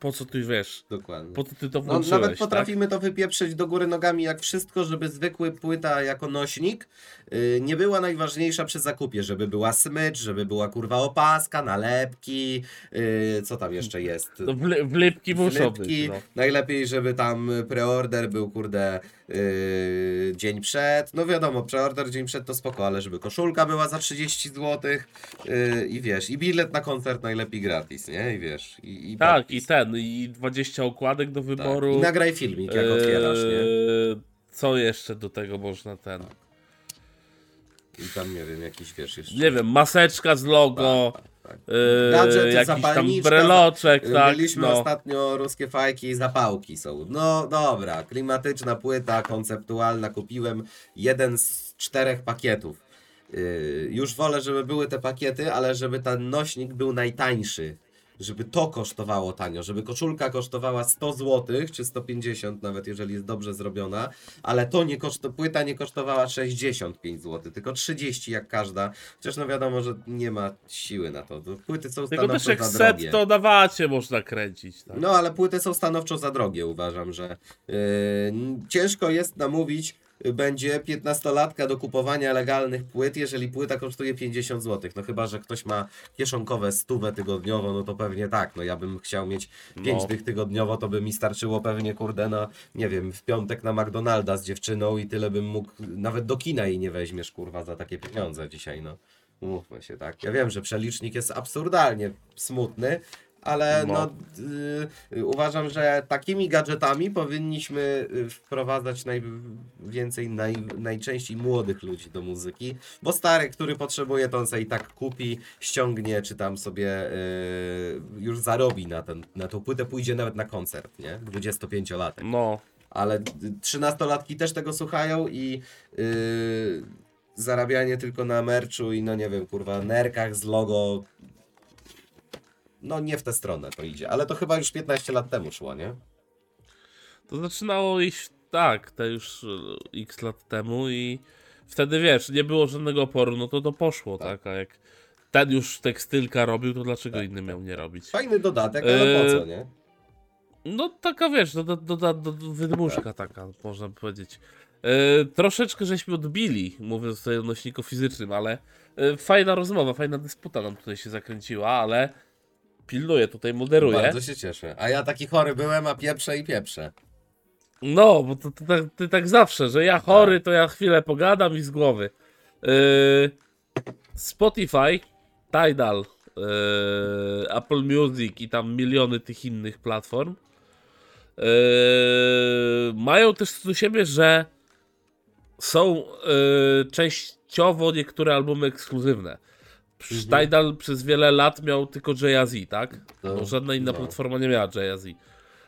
po co ty wiesz, dokładnie. po co ty to No, włączyłeś, nawet tak? potrafimy to wypieprzyć do góry nogami jak wszystko, żeby zwykły płyta jako nośnik yy, nie była najważniejsza przy zakupie, żeby była smycz, żeby była kurwa opaska, nalepki, yy, co tam jeszcze jest? No, wli, wlipki muszą być, no. Najlepiej, żeby tam preorder był, kurde, yy, dzień przed. No wiadomo, preorder dzień przed to spoko, ale żeby koszulka była za 30 zł yy, i wiesz, i bilet na koncert najlepiej gratis, nie? I wiesz, i, i Tak, podpis. i ten, i 20 okładek do Tak. wyboru. I nagraj filmik, jak otwierasz, nie? Eee, Co jeszcze do tego można ten? I tam, nie wiem, jakiś, wiesz, jeszcze... Nie wiem, maseczka z logo, Tak, tak, tak. eee, jakiś tam breloczek, tak, Byliśmy no. ostatnio, ruskie fajki i zapałki są. No dobra, klimatyczna płyta, konceptualna, kupiłem jeden z czterech pakietów. Yy, już wolę, żeby były te pakiety, ale żeby ten nośnik był najtańszy. Żeby to kosztowało tanio, żeby koszulka kosztowała 100 zł, czy 150 nawet, jeżeli jest dobrze zrobiona, ale to nie koszto, płyta nie kosztowała 65 zł, tylko 30 jak każda. Chociaż no wiadomo, że nie ma siły na to. to płyty są Tylko też stanowczo jak za set drogie. to na wacie można kręcić, tak? No, ale płyty są stanowczo za drogie, uważam, że yy, ciężko jest namówić będzie 15-latka do kupowania legalnych płyt, jeżeli płyta kosztuje 50 zł. No chyba, że ktoś ma kieszonkowe stówę tygodniowo, no to pewnie tak. No ja bym chciał mieć 5 No. tych tygodniowo, to by mi starczyło pewnie, kurde, na, nie wiem, w piątek na McDonalda z dziewczyną i tyle bym mógł, nawet do kina jej nie weźmiesz, kurwa, za takie pieniądze dzisiaj, no. Mówmy się, tak. Ja wiem, że przelicznik jest absurdalnie smutny, ale no, No. y, uważam, że takimi gadżetami powinniśmy y, wprowadzać najwięcej, naj, najczęściej młodych ludzi do muzyki, bo stary, który potrzebuje, to on sobie i tak kupi, ściągnie, czy tam sobie y, już zarobi na, ten, na tą płytę, pójdzie nawet na koncert, nie? 25-latek. No, Ale 13-latki też tego słuchają i y, zarabianie tylko na merchu i no nie wiem, kurwa, nerkach z logo no nie w tę stronę to idzie, ale to chyba już 15 lat temu szło, nie? to zaczynało iść tak, te już e, x lat temu i wtedy wiesz, nie było żadnego oporu, no to to poszło, Tak. tak? A jak ten już tekstylka robił, to dlaczego Tak, inny tak, miał nie robić? Fajny dodatek, ale po Eee, co, nie? No taka wiesz, do, do, do, do, wydmuszka taka, można powiedzieć. E, troszeczkę żeśmy odbili, mówiąc tutaj o nośniku fizycznym, ale e, fajna rozmowa, fajna dysputa nam tutaj się zakręciła, ale pilnuję, tutaj moderuję. Bardzo się cieszę. A ja taki chory byłem, a pieprzę i pieprzę. No, bo to, to, tak- ty tak zawsze, że ja chory, to ja chwilę pogadam i z głowy. Yy, Spotify, Tidal, yy, Apple Music i tam miliony tych innych platform yy, mają też do siebie, że są yy, częściowo niektóre albumy ekskluzywne. Mhm. Tidal przez wiele lat miał tylko Jay-Z, tak? To- Bo żadna inna no. platforma nie miała Jay-Z.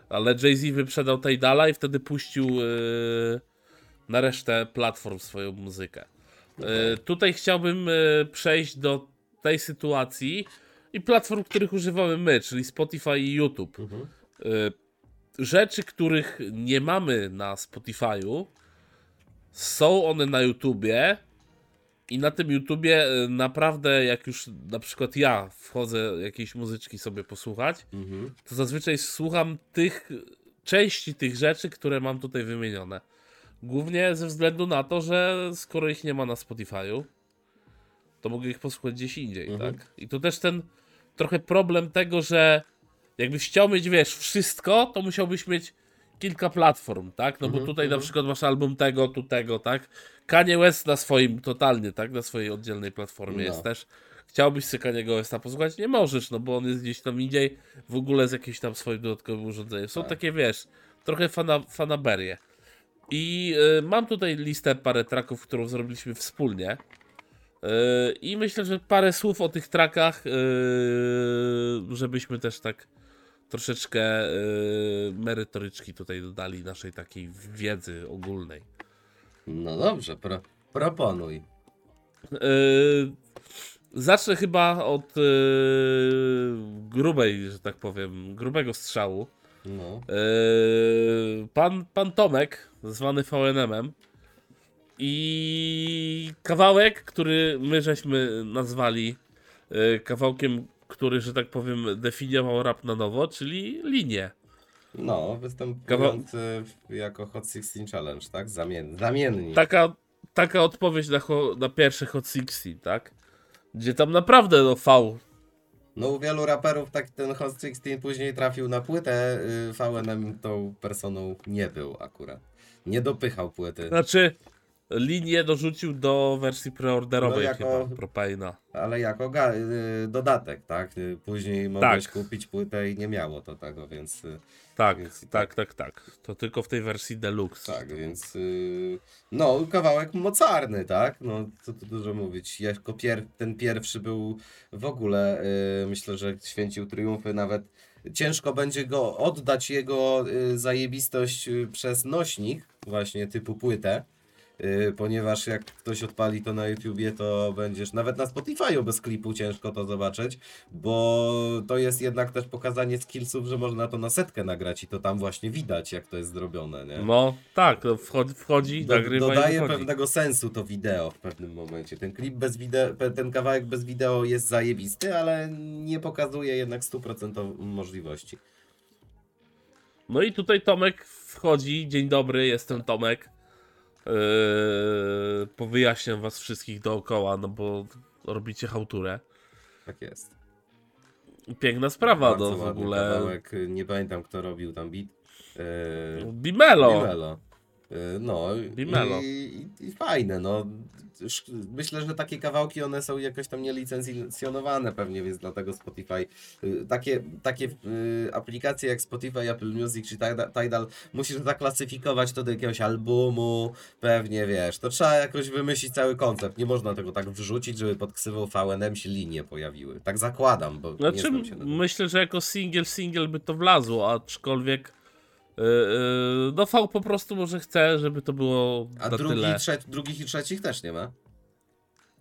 Ale Jay-Z wyprzedał Tidala i wtedy puścił yy, na resztę platform swoją muzykę. Yy, tutaj chciałbym yy, przejść do tej sytuacji i platform, których używamy my, czyli Spotify i YouTube. Mhm. Rzeczy, których nie mamy na Spotify'u, są one na YouTubie i na tym YouTubie yy, naprawdę, jak już na przykład ja wchodzę jakiejś muzyczki sobie posłuchać, Mhm. to zazwyczaj słucham tych części tych rzeczy, które mam tutaj wymienione. Głównie ze względu na to, że skoro ich nie ma na Spotify'u, to mogę ich posłuchać gdzieś indziej, Mhm. tak? I to też ten trochę problem tego, że jakbyś chciał mieć, wiesz, wszystko, to musiałbyś mieć kilka platform, tak? No bo Mhm, tutaj na mhm. przykład masz album tego, tu tego, tak? Kanye West na swoim, totalnie, tak? Na swojej oddzielnej platformie No. jest też. Chciałbyś sobie Kaniego Westa posłuchać? Nie możesz, no bo on jest gdzieś tam indziej, w ogóle z jakimś tam swoim dodatkowym urządzeniem. Są Tak. takie, wiesz, trochę fana, fanaberie. I y, mam tutaj listę parę traków, którą zrobiliśmy wspólnie. Y, I myślę, że parę słów o tych trakach, y, żebyśmy też tak troszeczkę y, merytoryczki tutaj dodali naszej takiej wiedzy ogólnej. No dobrze, pro, proponuj. Yy, zacznę chyba od yy, grubej, że tak powiem, grubego strzału. No. Yy, pan, pan Tomek, zwany VNM-em i kawałek, który my żeśmy nazwali yy, kawałkiem, który, że tak powiem, definiował rap na nowo, czyli linię. No, występujący jako Hot 16 Challenge, tak? Zamien, zamiennik. Taka, taka odpowiedź na, cho- na pierwsze Hot 16, tak? Gdzie tam naprawdę no V No u wielu raperów tak ten Hot 16 później trafił na płytę, y, VNM tą personą nie był akurat. Nie dopychał płyty, Znaczy, linię dorzucił do wersji preorderowej No, jako- chyba Propaina. ale jako y, dodatek, tak? Y, Później mogłeś Tak. kupić płytę i nie miało to tego, więc y, Tak, Więc i tak, tak, tak. To tylko w tej wersji deluxe. tak, więc no kawałek mocarny, tak? No co tu dużo mówić. Jako pier- ten pierwszy był w ogóle, myślę, że święcił triumfy nawet. Ciężko będzie go oddać jego zajebistość przez nośnik, właśnie typu płytę. Y, Ponieważ jak ktoś odpali to na YouTubie, to będziesz nawet na Spotify'u bez klipu ciężko to zobaczyć, bo to jest jednak też pokazanie skillsów, że można to na setkę nagrać i to tam właśnie widać, jak to jest zrobione, nie? No, tak, wchodzi, wchodzi Do, nagrywa dodaje pewnego sensu to wideo w pewnym momencie. Ten klip bez wideo, ten kawałek bez wideo jest zajebisty, ale nie pokazuje jednak 100% możliwości. No i tutaj Tomek wchodzi. Dzień dobry, jestem Tomek. Yy, powyjaśniam was wszystkich dookoła, no bo robicie hałturę. Tak jest. Piękna sprawa, Bardzo no w ogóle. Kawałek, nie pamiętam kto robił tam beat. Yy, Bimelo. Bimelo. Yy, No Bimelo. i, i, fajne, no. Myślę, że takie kawałki one są jakoś tam nielicencjonowane pewnie, więc dlatego Spotify yy, takie, takie yy, aplikacje jak Spotify, Apple Music czy Tidal, musisz zaklasyfikować to do jakiegoś albumu, pewnie wiesz, to trzeba jakoś wymyślić cały koncept, nie można tego tak wrzucić, żeby pod ksywą VNM się linie pojawiły. Tak zakładam, bo nie Znaczy, znam się na myślę, że jako single, single by to wlazło, aczkolwiek no V po prostu może chce, żeby to było A na drugi, tyle. trze- drugich i trzecich też nie ma?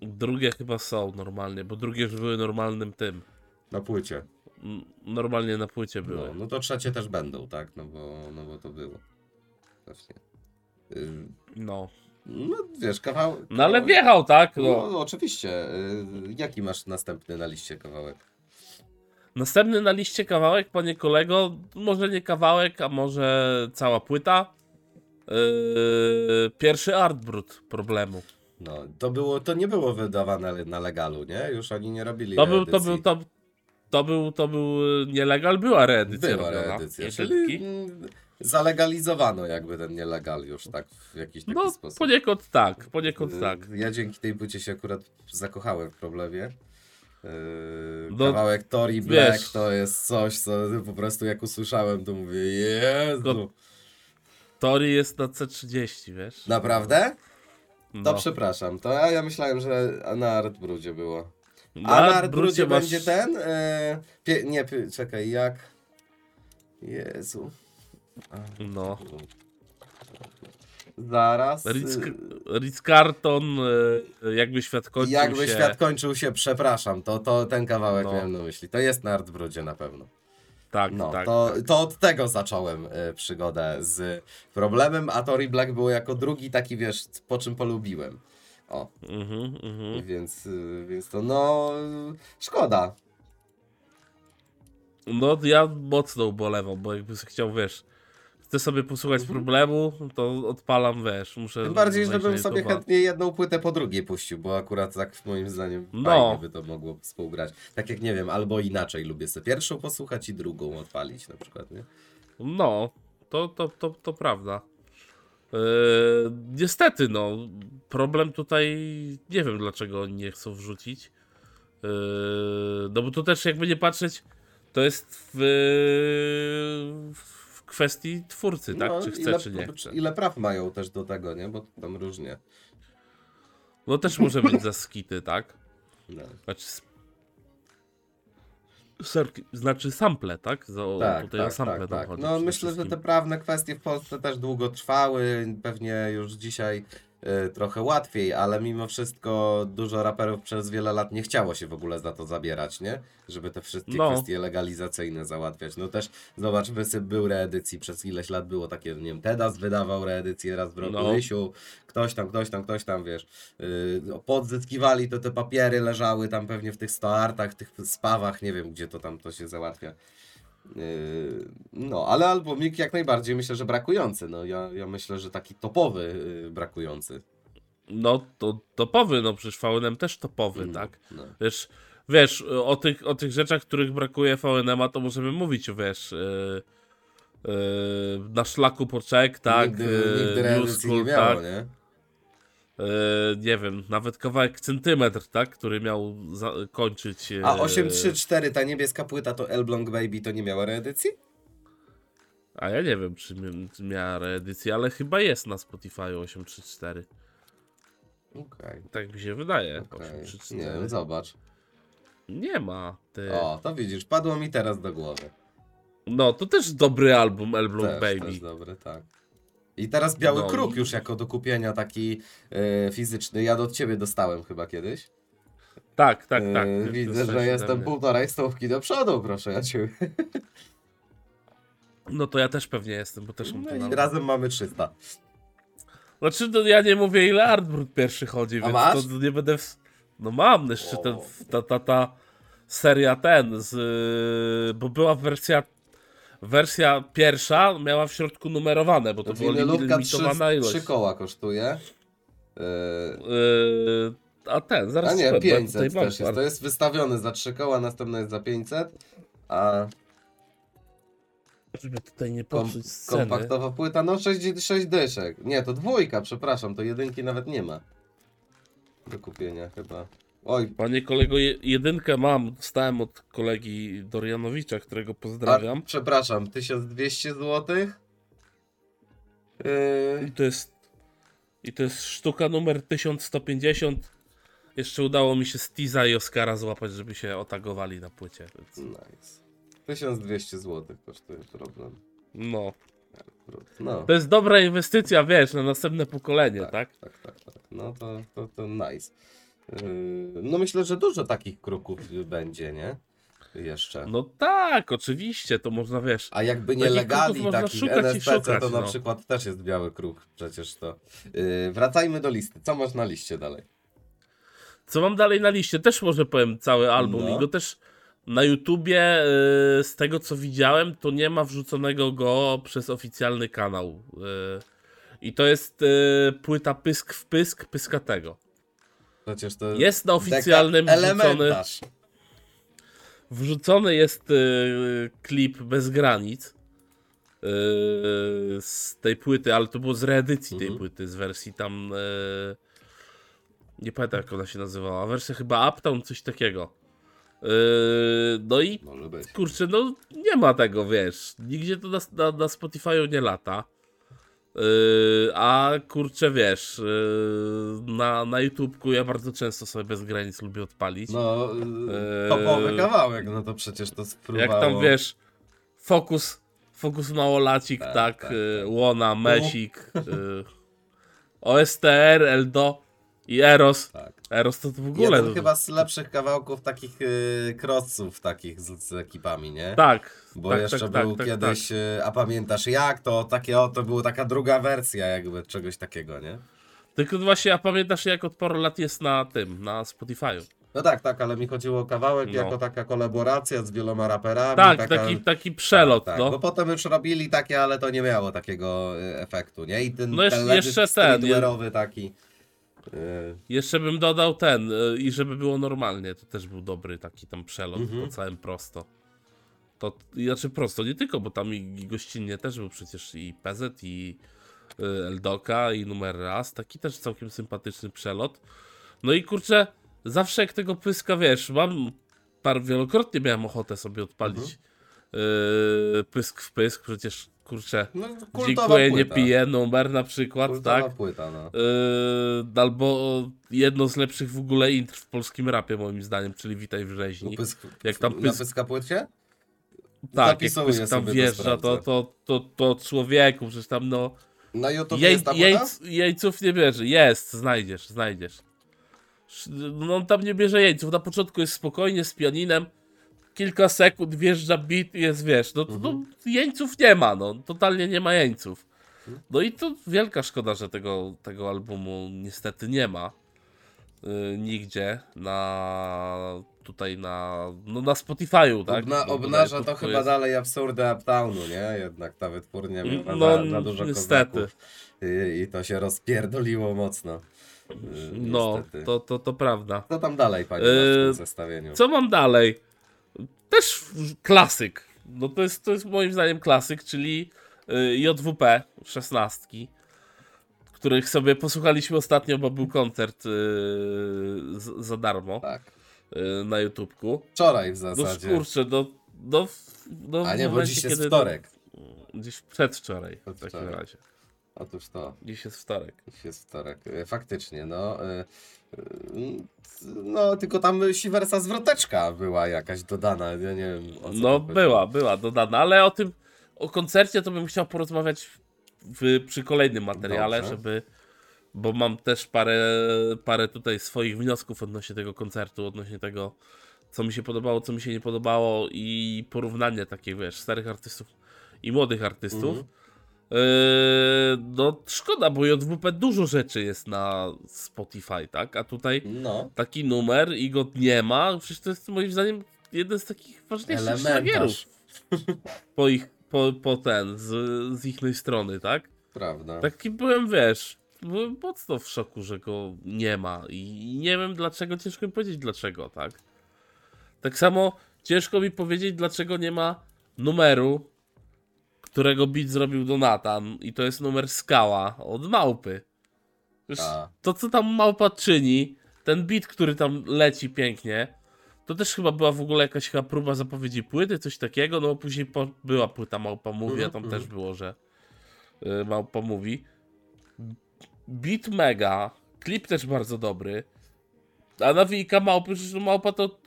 Drugie chyba są normalnie, bo drugie już były normalnym tym. Na płycie. N- Normalnie na płycie były. No, no to trzecie też będą, tak? No bo, no bo to było. Właśnie. Ym, No. No wiesz, kawał... No ale kawałek- wjechał, tak? No, No. no oczywiście. Y, Jaki masz następny na liście kawałek? Następny na liście kawałek, panie kolego, może nie kawałek, a może cała płyta. Yy, pierwszy Artbrut problemu. No, to było, to nie było wydawane na legalu, nie? Już oni nie robili To był, to był, to, to był, to był y, nielegal, była reedycja Była robiona. reedycja, czyli mm, zalegalizowano jakby ten nielegal już tak w jakiś taki No, sposób. poniekąd tak, poniekąd Y, tak. Ja dzięki tej płycie się akurat zakochałem w problemie. Yy, No, kawałek Tory Black wiesz. to jest coś, co po prostu jak usłyszałem, to mówię, Jezu. Go- Tori jest na C30, wiesz? Naprawdę? To No. przepraszam, to ja, ja myślałem, że na Artbrudzie było. Na A na Artbrudzie masz- będzie ten? E, pie, nie, pie, czekaj, jak? Jezu. No. Zaraz. Ritz, y, Carton, y, jakby świat kończył Jakby się... świat kończył się, przepraszam, to, to ten kawałek No. miałem na myśli. To jest na Artbrudzie na pewno. Tak, No, tak. to, to od tego zacząłem e, przygodę z problemem, a Tory Black było jako drugi taki, wiesz, po czym polubiłem. O, Mhm, mhm. więc, y, więc to no, szkoda. No, ja mocno ubolewam, bo jakby sobie chciał, wiesz, chcę sobie posłuchać problemu, to odpalam, wiesz, muszę... Mhm. Tym bardziej, żebym sobie chętnie jedną płytę po drugiej puścił, bo akurat tak moim zdaniem No. fajnie by to mogło współgrać. Tak jak nie wiem, albo inaczej lubię sobie pierwszą posłuchać i drugą odpalić na przykład, nie? No, to, to, to, to prawda. Yy, niestety, no, problem tutaj, nie wiem dlaczego oni nie chcą wrzucić. Yy, no bo tu też jakby nie patrzeć, to jest w, w kwestii twórcy, tak? No, czy chce, ile, czy nie chce. Ile praw mają też do tego, nie? Bo tam różnie. No też może być za skity, tak? No. Znaczy, znaczy sample, tak? Za, Tak, tutaj tak, sample tak, tak. No myślę, że wszystkim. te prawne kwestie w Polsce też długo trwały, pewnie już dzisiaj trochę łatwiej, ale mimo wszystko dużo raperów przez wiele lat nie chciało się w ogóle za to zabierać, nie? Żeby te wszystkie No. kwestie legalizacyjne załatwiać. No też zobacz, Wysyp był reedycji, przez ileś lat było takie, nie wiem, Tedas wydawał reedycję raz w roku, No. Rysiu, ktoś tam, ktoś tam, ktoś tam, wiesz, yy, podzyskiwali, to te papiery leżały tam pewnie w tych stoartach, tych spawach, nie wiem, gdzie to tam to się załatwia. Yy, No, ale albumik jak najbardziej myślę, że brakujący. No, ja, ja myślę, że taki topowy yy, brakujący. No to topowy, no przecież VNM też topowy, No, tak? No. Wiesz, wiesz, o tych, o tych rzeczach, których brakuje VNM-a, to możemy mówić, wiesz, yy, yy, na szlaku poczek, tak? Nigdy, yy, nigdy New nie miało, tak? nie? Yy, nie wiem, nawet kawałek centymetr, tak? Który miał kończyć. Yy, A 834, ta niebieska płyta to Elbląg Baby to nie miała reedycji? A ja nie wiem, czy, mi- czy miała reedycję, ale chyba jest na Spotify 834. Okej. Tak mi się wydaje. okej. 834. Nie wiem, zobacz. Nie ma. Ty. O, to widzisz, padło mi teraz do głowy. No, to też dobry album, Elbląg Baby. też dobry, tak. I teraz Biały No Kruk już jako do kupienia taki e, fizyczny. Ja do ciebie dostałem chyba kiedyś. Tak, tak, E, tak. widzę, że jestem półtorej stówki do przodu, proszę ja cię. No to ja też pewnie jestem, bo też mam No ten i razem mamy 300. Znaczy, no, ja nie mówię ile Artbrut pierwszy chodzi, więc masz? to nie będę... W... No mam jeszcze ten, ta, ta, ta seria ten, z, bo była wersja wersja pierwsza, miała w środku numerowane, bo to była Winylówka 3, limitowana ilość. 3 koła kosztuje. E, Y, a ten, zaraz a nie, powiem, bo ja 500 tutaj mam też jest. To jest wystawione za 3 koła, następne jest za 500. A Żeby tutaj nie kom, popsuć sceny. kompaktowa płyta, no 6, 6 dyszek. Nie, to dwójka, przepraszam, to jedynki nawet nie ma. Do kupienia chyba. Oj, Panie kolego, je- jedynkę mam, dostałem od kolegi Dorianowicza, którego a, pozdrawiam. przepraszam, 1200 zł? Yy, I to jest i to jest sztuka numer 1150. Jeszcze udało mi się Stiza i Oscara złapać, żeby się otagowali na płycie. Więc... nice. 1200 zł kosztuje problem. No. No. To jest dobra inwestycja, wiesz, na następne pokolenie, tak? Tak, tak, tak, tak. No to, to, to nice. Yy, no myślę, że dużo takich kruków będzie, nie? jeszcze. No tak, oczywiście, to można, wiesz... A jakby nie Takich NSPC, to na no. przykład też jest biały kruk, przecież to. Yy, wracajmy do listy. Co masz na liście dalej? Co mam dalej na liście? Też może powiem cały album No. i go też na YouTubie y, z tego co widziałem, to nie ma wrzuconego go przez oficjalny kanał. y, I to jest y, płyta Pysk w Pysk Pyskatego. Przecież to Jest na oficjalnym wrzucony, wrzucony jest y, klip Bez Granic y, z tej płyty, ale to było z reedycji tej Mhm. płyty, z wersji tam y, nie pamiętam jak ona się nazywała, wersja chyba Uptown, coś takiego. No i kurczę, no nie ma tego, wiesz, nigdzie to na, na, na Spotify'u nie lata. Yy, a kurczę, wiesz, yy, na, na YouTubeku ja bardzo często sobie bez granic lubię odpalić. No, Eee, topowy kawałek, no to przecież to spróbowało. Jak tam wiesz, fokus, fokus małolacik, tak, Tak, tak, tak, yy, Łona, Mesik, yy, OSTR, Eldo i Eros. Tak. Eros to, w ogóle. Jeden chyba z lepszych kawałków takich yy, crossów takich z, z ekipami, nie? Tak. Bo tak, jeszcze tak, był tak, kiedyś, Tak. yy, a pamiętasz jak to, takie o, to była taka druga wersja jakby czegoś takiego, nie? Tylko właśnie, a pamiętasz jak od paru lat jest na tym, na Spotify'u. No tak, tak, ale mi chodziło o kawałek No. jako taka kolaboracja z wieloma raperami. Tak, taka... taki, taki przelot, tak, no. Bo potem już robili takie, ale to nie miało takiego y, efektu, nie? I ten No jeszcze- teledysk jeszcze ten, taki. Y, Jeszcze bym dodał ten, y, i żeby było normalnie, to też był dobry taki tam przelot Mhm. po całym prosto. To, znaczy prosto, nie tylko, bo tam i, i gościnnie też był przecież i PZ, i y, Eldoka, i numer raz, taki też całkiem sympatyczny przelot. No i kurczę, zawsze jak tego pyska, wiesz, mam, par, wielokrotnie miałem ochotę sobie odpalić y, pysk w pysk, przecież kurczę, No, dziękuję, nie płyta. piję, numer na przykład, Kultowa tak? płyta, no. Yy, albo jedno z lepszych w ogóle intr w polskim rapie moim zdaniem, czyli Witaj w rzeźni. Pysk, Jak tam na pysk- pyska płycie? tak, jak pysk tam wjeżdża, to, to, to, to człowieku, przecież tam no Na YouTube jej, jest ta płyta? jejc, jeńców nie bierze, jest, znajdziesz, znajdziesz. Sz- No on tam nie bierze jeńców, na początku jest spokojnie z pianinem, kilka sekund wjeżdża beat i jest, wiesz, no, Mhm. no jeńców nie ma, no, totalnie nie ma jeńców. No i to wielka szkoda, że tego, tego albumu niestety nie ma y, nigdzie na tutaj na, no na Spotify'u, tak? Obna, obnaża bodaj to chyba jest- dalej absurdy Uptownu, nie? Jednak ta wytwórnia miała No, za, za dużo niestety. i, i to się rozpierdoliło mocno. Yy, No, niestety. to, to, to prawda. Co tam dalej, panie, Yy, w tym zestawieniu? Co mam dalej? Też klasyk. No to jest, to jest moim zdaniem klasyk, czyli y, JWP 16, których sobie posłuchaliśmy ostatnio, bo był koncert y, z, za darmo Tak. y, na YouTubku. Wczoraj w No zasadzie. kurczę, no, no, no A nie, bo dziś jest wtorek. Gdzieś przedwczoraj w takim razie. Otóż to. Dziś jest wtorek. Dziś jest wtorek. E, Faktycznie, no. e, No, tylko tam siwersa zwroteczka była jakaś dodana. Ja nie wiem. No była, była dodana, ale o tym, o koncercie to bym chciał porozmawiać w, przy kolejnym materiale, Dobrze. żeby, bo mam też parę, parę tutaj swoich wniosków odnośnie tego koncertu, odnośnie tego, co mi się podobało, co mi się nie podobało i porównanie takich, wiesz, starych artystów i młodych artystów. Mhm. Yy, no szkoda, bo JWP dużo rzeczy jest na Spotify, tak? A tutaj No. taki numer i go nie ma. Przecież to jest moim zdaniem jeden z takich ważniejszych szlagierów po ich, po, po ten, z, z ich strony, tak? Prawda. Taki byłem, wiesz, byłem mocno w szoku, że go nie ma i nie wiem dlaczego, ciężko mi powiedzieć dlaczego, tak? Tak samo ciężko mi powiedzieć dlaczego nie ma numeru, którego beat zrobił Donatan i to jest numer Skała od Małpy. A. to co tam Małpa czyni, ten beat, który tam leci pięknie, to też chyba była w ogóle jakaś chyba próba zapowiedzi płyty, coś takiego, no później po, była płyta Małpa Mówi, a tam Mhm, też było, że y, Małpa Mówi. Beat mega, klip też bardzo dobry, a nawijka Małpy, że Małpa to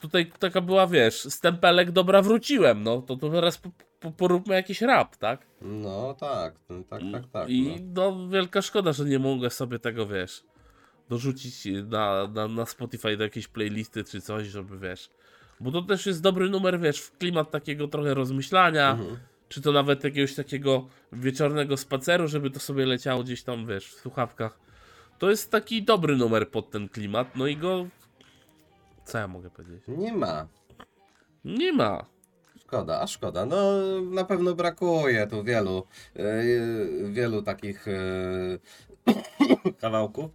tutaj taka była, wiesz, stempelek dobra wróciłem, no to, to teraz po, po, poróbmy jakiś rap, tak? No tak, no, tak, tak, tak. I No. no. wielka szkoda, że nie mogę sobie tego, wiesz, dorzucić na, na, na Spotify do jakiejś playlisty czy coś, żeby, wiesz, Bo to też jest dobry numer, wiesz, w klimat takiego trochę rozmyślania, Mhm. czy to nawet jakiegoś takiego wieczornego spaceru, żeby to sobie leciało gdzieś tam, wiesz, w słuchawkach. To jest taki dobry numer pod ten klimat, no i go... Co ja mogę powiedzieć? Nie ma. Nie ma. Szkoda, a szkoda. No na pewno brakuje tu wielu, yy, wielu takich yy, kawałków.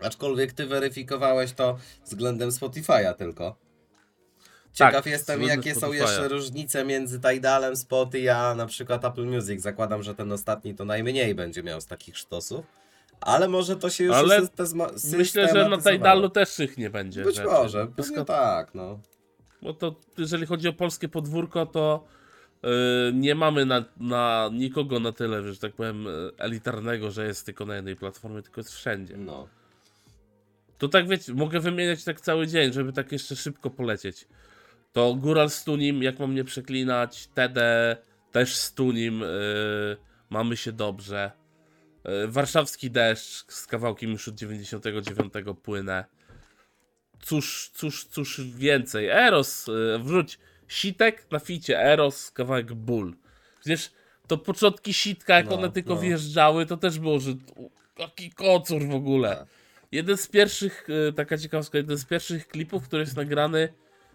Aczkolwiek ty weryfikowałeś to względem Spotify'a tylko. Ciekaw Tak, jestem, jakie są Spotify'a. jeszcze różnice między Tidalem, Spoty, a na przykład Apple Music. Zakładam, że ten ostatni to najmniej będzie miał z takich sztosów. Ale może to się już Ale systema- Myślę, że na systematyzowało. Tidalu też ich nie będzie. Być rzeczy. może, pewnie tak, no. Bo to jeżeli chodzi o polskie podwórko, to yy, nie mamy na, na nikogo na tyle, że tak powiem, yy, elitarnego, że jest tylko na jednej platformie, tylko jest wszędzie. no. To tak wiecie, mogę wymieniać tak cały dzień, żeby tak jeszcze szybko polecieć. To Góral z Tunim, jak mam nie przeklinać, TD też z Tunim, yy, mamy się dobrze. Yy, Warszawski deszcz z kawałkiem już od 99 płynę. Cóż, cóż, cóż więcej. Eros, yy, wrzuć sitek na ficie, Eros, kawałek ból. Przecież to początki sitka, jak No, one tylko no. wjeżdżały, to też było, że u, jaki kocur w ogóle. Tak. Jeden z pierwszych, e, taka ciekawostka, jeden z pierwszych klipów, który jest nagrany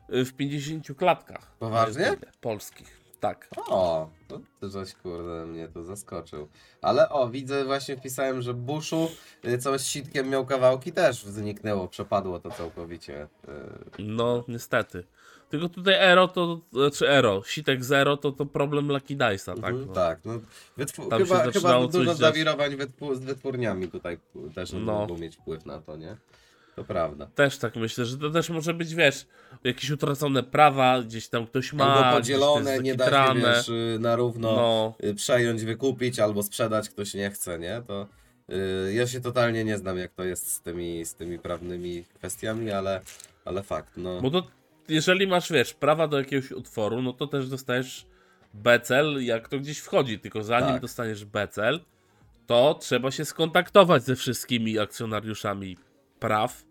e, w 50 klatkach. Poważnie? Polskich. Tak. O, to ty żeś kurde mnie tu zaskoczył. Ale o, widzę, właśnie wpisałem, że Bushu, y, co z sitkiem miał kawałki, też zniknęło, przepadło to całkowicie. y, No, niestety. Tylko tutaj Ero to, czy Ero, Sitek Zero to, to problem Lucky Dice'a, tak? mhm, No. tak, no, wytwór, Tam się chyba, chyba zaczynało dużo coś dziać. zawirowań wytwór, z wytwórniami tutaj też No. mogą mieć wpływ na to, nie? To prawda. Też tak myślę, że to też może być, wiesz, jakieś utracone prawa, gdzieś tam ktoś ma, Albo podzielone, nie da się, wiesz, na równo No, y, przejąć, wykupić albo sprzedać, ktoś nie chce, nie? To y, ja się totalnie nie znam, jak to jest z tymi, z tymi prawnymi kwestiami, ale, ale fakt, no. bo to jeżeli masz, wiesz, prawa do jakiegoś utworu, no to też dostajesz becel, jak to gdzieś wchodzi, tylko zanim Tak. dostaniesz becel, to trzeba się skontaktować ze wszystkimi akcjonariuszami praw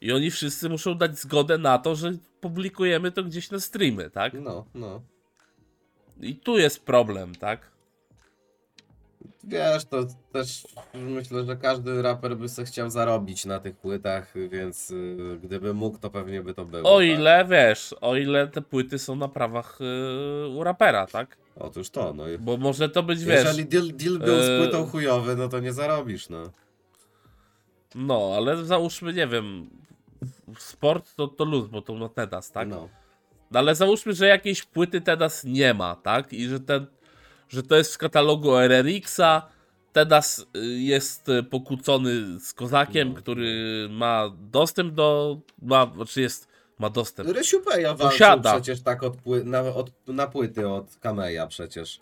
i oni wszyscy muszą dać zgodę na to, że publikujemy to gdzieś na streamy, tak? No, no. I tu jest problem, tak? Wiesz, to też myślę, że każdy raper by sobie chciał zarobić na tych płytach, więc y, gdyby mógł, to pewnie by to było. O tak? ile, wiesz, o ile te płyty są na prawach yy, u rapera, tak? Otóż to, no. i- Bo może to być, wiesz... Jeżeli deal, deal był z płytą chujowy, no to nie zarobisz, no. No, ale załóżmy, nie wiem, sport to, to luz, bo to na Tedas, tak? No. No ale załóżmy, że jakiejś płyty Tedas nie ma, tak? I że, ten, że to jest w katalogu RRX-a, Tedas y, jest y, pokłócony z Kozakiem, No. który ma dostęp do, ma, znaczy jest, ma dostęp. Rysiu Peja walczył przecież tak od pły, na, od, na płyty od Kameja przecież.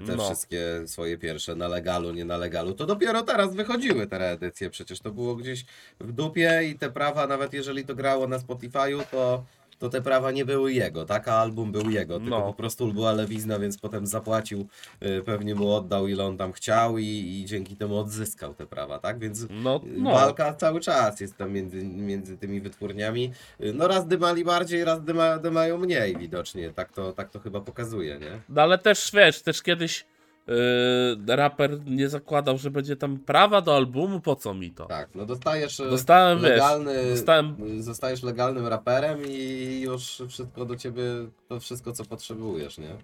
Yy, te No. wszystkie swoje pierwsze na legalu, nie na legalu. To dopiero teraz wychodziły te reedycje. Przecież to było gdzieś w dupie i te prawa, nawet jeżeli to grało na Spotify'u, to, to te prawa nie były jego, tak? A album był jego, tylko No. po prostu była lewizna, więc potem zapłacił, yy, pewnie mu oddał ile on tam chciał i, i dzięki temu odzyskał te prawa, tak? Więc No, no. Walka cały czas jest tam między, między tymi wytwórniami. No raz dymali bardziej, raz dyma, dymają mniej widocznie. Tak to, tak to chyba pokazuje, nie? No ale też, wiesz, też kiedyś yy, raper nie zakładał, że będzie tam prawa do albumu, po co mi to? Tak, no dostajesz e, Dostałem, wiesz, legalny, dostałem zostajesz legalnym raperem i już wszystko do ciebie, to wszystko co potrzebujesz, nie?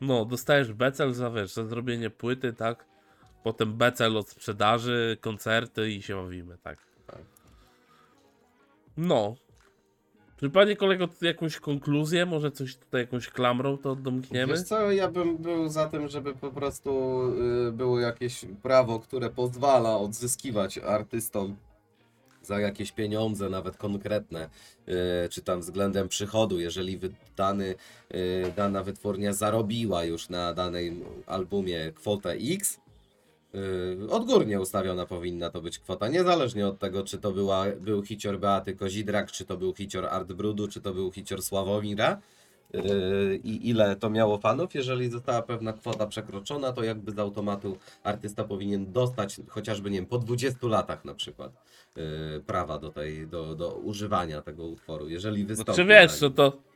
No, dostajesz becel za, wiesz, za zrobienie płyty, tak? Potem becel od sprzedaży, koncerty i się bawimy, tak? Tak. No. Czy panie kolego, jakąś konkluzję, może coś tutaj jakąś klamrą to domkniemy? Wiesz co, ja bym był za tym, żeby po prostu y, było jakieś prawo, które pozwala odzyskiwać artystom za jakieś pieniądze, nawet konkretne, y, czy tam względem przychodu, jeżeli wy- dany, y, dana wytwórnia zarobiła już na danym albumie kwotę X, y, odgórnie ustawiona powinna to być kwota, niezależnie od tego, czy to była, był hicior Beaty Kozidrak, czy to był hicior Art Brudu, czy to był hicior Sławomira, yy, i ile to miało fanów. Jeżeli została pewna kwota przekroczona, to jakby z automatu artysta powinien dostać chociażby, nie wiem, po 20 latach na przykład yy, prawa do, tej, do, do używania tego utworu. Jeżeli wystąpi. Czy wiesz, tak. no to,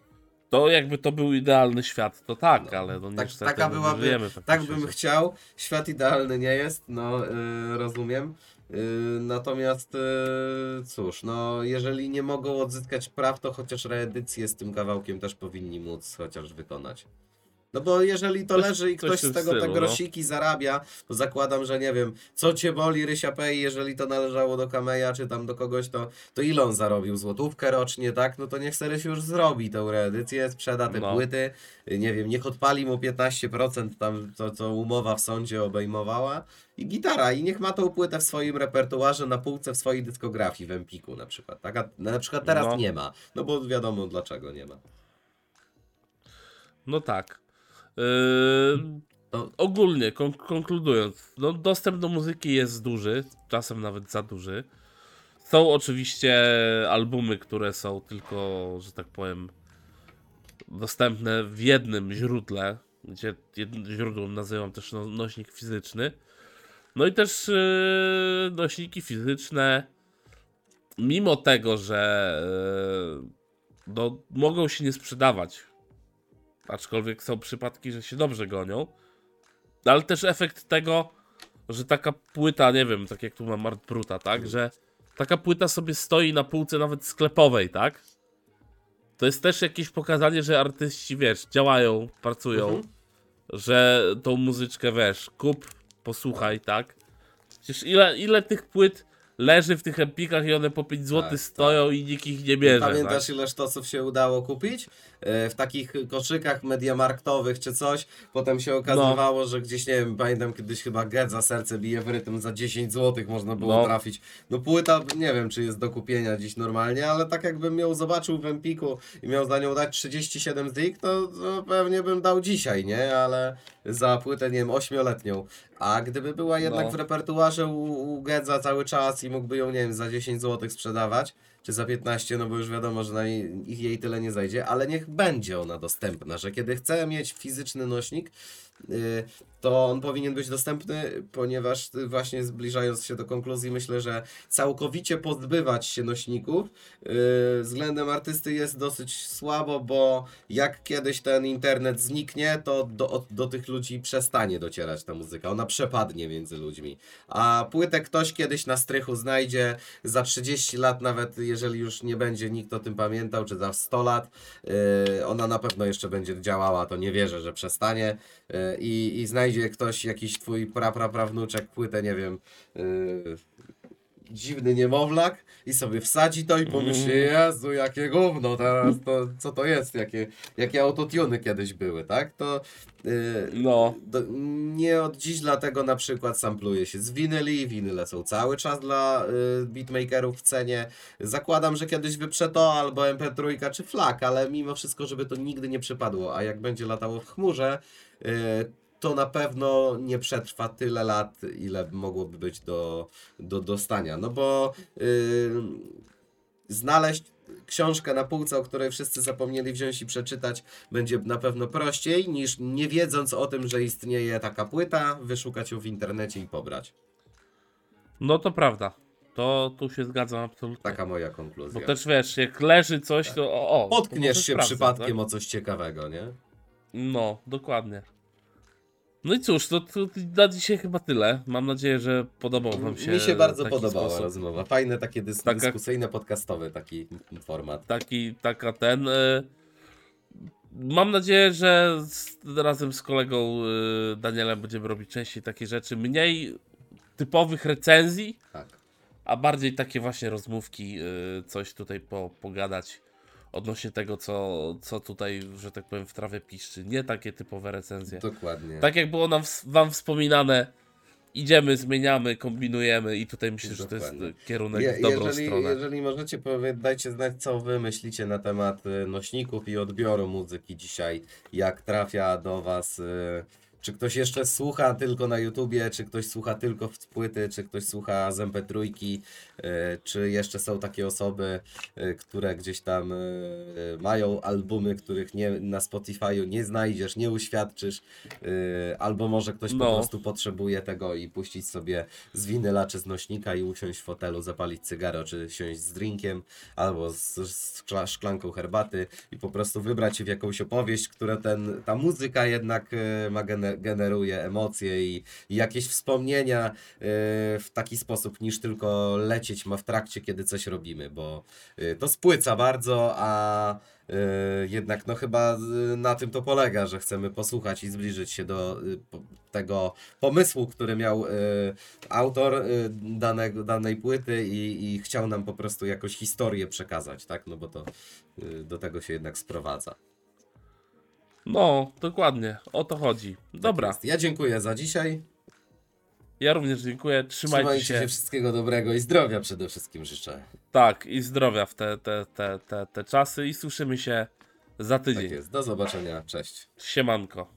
to jakby to był idealny świat, to tak, No, ale no tak- niestety taka no, byłaby- żyjemy w Tak bym świecie. chciał. Świat idealny nie jest, no yy, rozumiem. Yy, natomiast yy, cóż, no jeżeli nie mogą odzyskać praw, to chociaż reedycję z tym kawałkiem też powinni móc chociaż wykonać. No bo jeżeli to leży i ktoś z tego te stylu, no. grosiki zarabia, to zakładam, że nie wiem, co cię boli Rysia Pei, jeżeli to należało do Kameja czy tam do kogoś, to, to ile on zarobił? Złotówkę rocznie, tak? No to niech Seryś już zrobi tę reedycję, sprzeda te No. płyty, nie wiem, niech odpali mu 15% tam, to co umowa w sądzie obejmowała i gitara i niech ma tą płytę w swoim repertuarze na półce w swojej dyskografii w Empiku na przykład, tak? A na przykład teraz No. nie ma, no bo wiadomo dlaczego nie ma. No tak. Yy, To- Ogólnie, kon konkludując, no dostęp do muzyki jest duży, czasem nawet za duży. Są oczywiście albumy, które są tylko, że tak powiem, dostępne w jednym źródle, gdzie jednym źródłem nazywam też no nośnik fizyczny. No i też yy, nośniki fizyczne, mimo tego, że yy, no, mogą się nie sprzedawać, aczkolwiek są przypadki, że się dobrze gonią, ale też efekt tego, że taka płyta, nie wiem, tak jak tu mam Art Bruta, tak, że taka płyta sobie stoi na półce nawet sklepowej, tak? To jest też jakieś pokazanie, że artyści, wiesz, działają, pracują, Mhm. że tą muzyczkę, wiesz, kup, posłuchaj, tak? Przecież ile, ile tych płyt leży w tych empikach i one po 5 zł Tak, stoją i nikt ich nie bierze, Pamiętasz tak? ile sztosów się udało kupić? E, W takich koszykach mediamarktowych czy coś. Potem się okazywało, No. że gdzieś, nie wiem, pamiętam kiedyś chyba Get za serce bije w rytm za 10 zł można było No. trafić. No płyta, nie wiem czy jest do kupienia dziś normalnie, ale tak jakbym ją zobaczył w Empiku i miał za nią dać 37 zik, to, to pewnie bym dał dzisiaj, nie? Ale za płytę, nie wiem, ośmioletnią. A gdyby była jednak No. w repertuarze u, u Gedza cały czas i mógłby ją, nie wiem, za 10 zł sprzedawać, czy za 15, no bo już wiadomo, że na ich jej tyle nie zajdzie, ale niech będzie ona dostępna, że kiedy chcę mieć fizyczny nośnik, y, to on powinien być dostępny, ponieważ właśnie zbliżając się do konkluzji, myślę, że całkowicie pozbywać się nośników y, względem artysty jest dosyć słabo, bo jak kiedyś ten internet zniknie, to do, do tych ludzi przestanie docierać ta muzyka, ona przepadnie między ludźmi. A płytę ktoś kiedyś na strychu znajdzie, za 30 lat nawet, jeżeli już nie będzie nikt o tym pamiętał, czy za 100 lat, yy, ona na pewno jeszcze będzie działała, to nie wierzę, że przestanie yy, i, i znajdzie ktoś, jakiś twój pra, pra, prawnuczek płytę, nie wiem, yy, dziwny niemowlak i sobie wsadzi to i pomyśli, Jezu, jakie gówno teraz, to co to jest, jakie, jakie autotuny kiedyś były, tak? To yy, No. do, nie od dziś dlatego na przykład sampluje się z winyli, winyle są cały czas dla y, beatmakerów w cenie. Zakładam, że kiedyś wyprze to albo MP3 czy FLAC, ale mimo wszystko, żeby to nigdy nie przypadło, a jak będzie latało w chmurze, y, to na pewno nie przetrwa tyle lat, ile mogłoby być do, do dostania. No bo y, znaleźć książkę na półce, o której wszyscy zapomnieli wziąć i przeczytać, będzie na pewno prościej niż nie wiedząc o tym, że istnieje taka płyta, wyszukać ją w internecie i pobrać. No to prawda. To tu się zgadzam absolutnie. Taka moja Bo konkluzja. też wiesz, jak leży coś, to o, o Potkniesz się sprawdzę, przypadkiem tak? o coś ciekawego, nie? No, dokładnie. No i cóż, to, to na dzisiaj chyba tyle. Mam nadzieję, że podobał wam się Mi się bardzo podobała sposób. rozmowa. Fajne takie dys Taka- dyskusyjne, podcastowy taki format. Taki, taka ten. y, Mam nadzieję, że z, razem z kolegą y, Danielem będziemy robić częściej takie rzeczy. Mniej typowych recenzji, Tak. a bardziej takie właśnie rozmówki, y, coś tutaj po, pogadać odnośnie tego, co, co tutaj, że tak powiem, w trawę piszczy. Nie takie typowe recenzje. Dokładnie. Tak jak było nam, wam wspominane, idziemy, zmieniamy, kombinujemy i tutaj myślę, że to jest Dokładnie. kierunek Je, w dobrą jeżeli, stronę. jeżeli możecie, powie, dajcie znać, co wy myślicie na temat y, nośników i odbioru muzyki dzisiaj. Jak trafia do was, y, czy ktoś jeszcze słucha tylko na YouTubie, czy ktoś słucha tylko w płyty, czy ktoś słucha z MP3, e, czy jeszcze są takie osoby, e, które gdzieś tam e, mają albumy, których nie, na Spotify'u nie znajdziesz, nie uświadczysz, albo może ktoś po No. prostu potrzebuje tego i puścić sobie z winyla czy z nośnika i usiąść w fotelu, zapalić cygaro, czy siąść z drinkiem, albo z, z szkla- szklanką herbaty i po prostu wybrać się w jakąś opowieść, która ten, ta muzyka jednak ma gene, generuje emocje i, i jakieś wspomnienia e, w taki sposób, niż tylko lecieć ma w trakcie, kiedy coś robimy, bo e, to spłyca bardzo, a e, jednak no chyba na tym to polega, że chcemy posłuchać i zbliżyć się do tego pomysłu, który miał autor danego, danej płyty i, i chciał nam po prostu jakąś historię przekazać, tak? No bo to do tego się jednak sprowadza. No, dokładnie, o to chodzi. Dobra, Tak. Ja dziękuję za dzisiaj. ja również dziękuję. Trzymajcie, Trzymajcie się. się wszystkiego dobrego i zdrowia przede wszystkim życzę. Tak, i zdrowia w te, te, te, te, te czasy i słyszymy się za tydzień. Tak jest. Do zobaczenia. Cześć. Siemanko.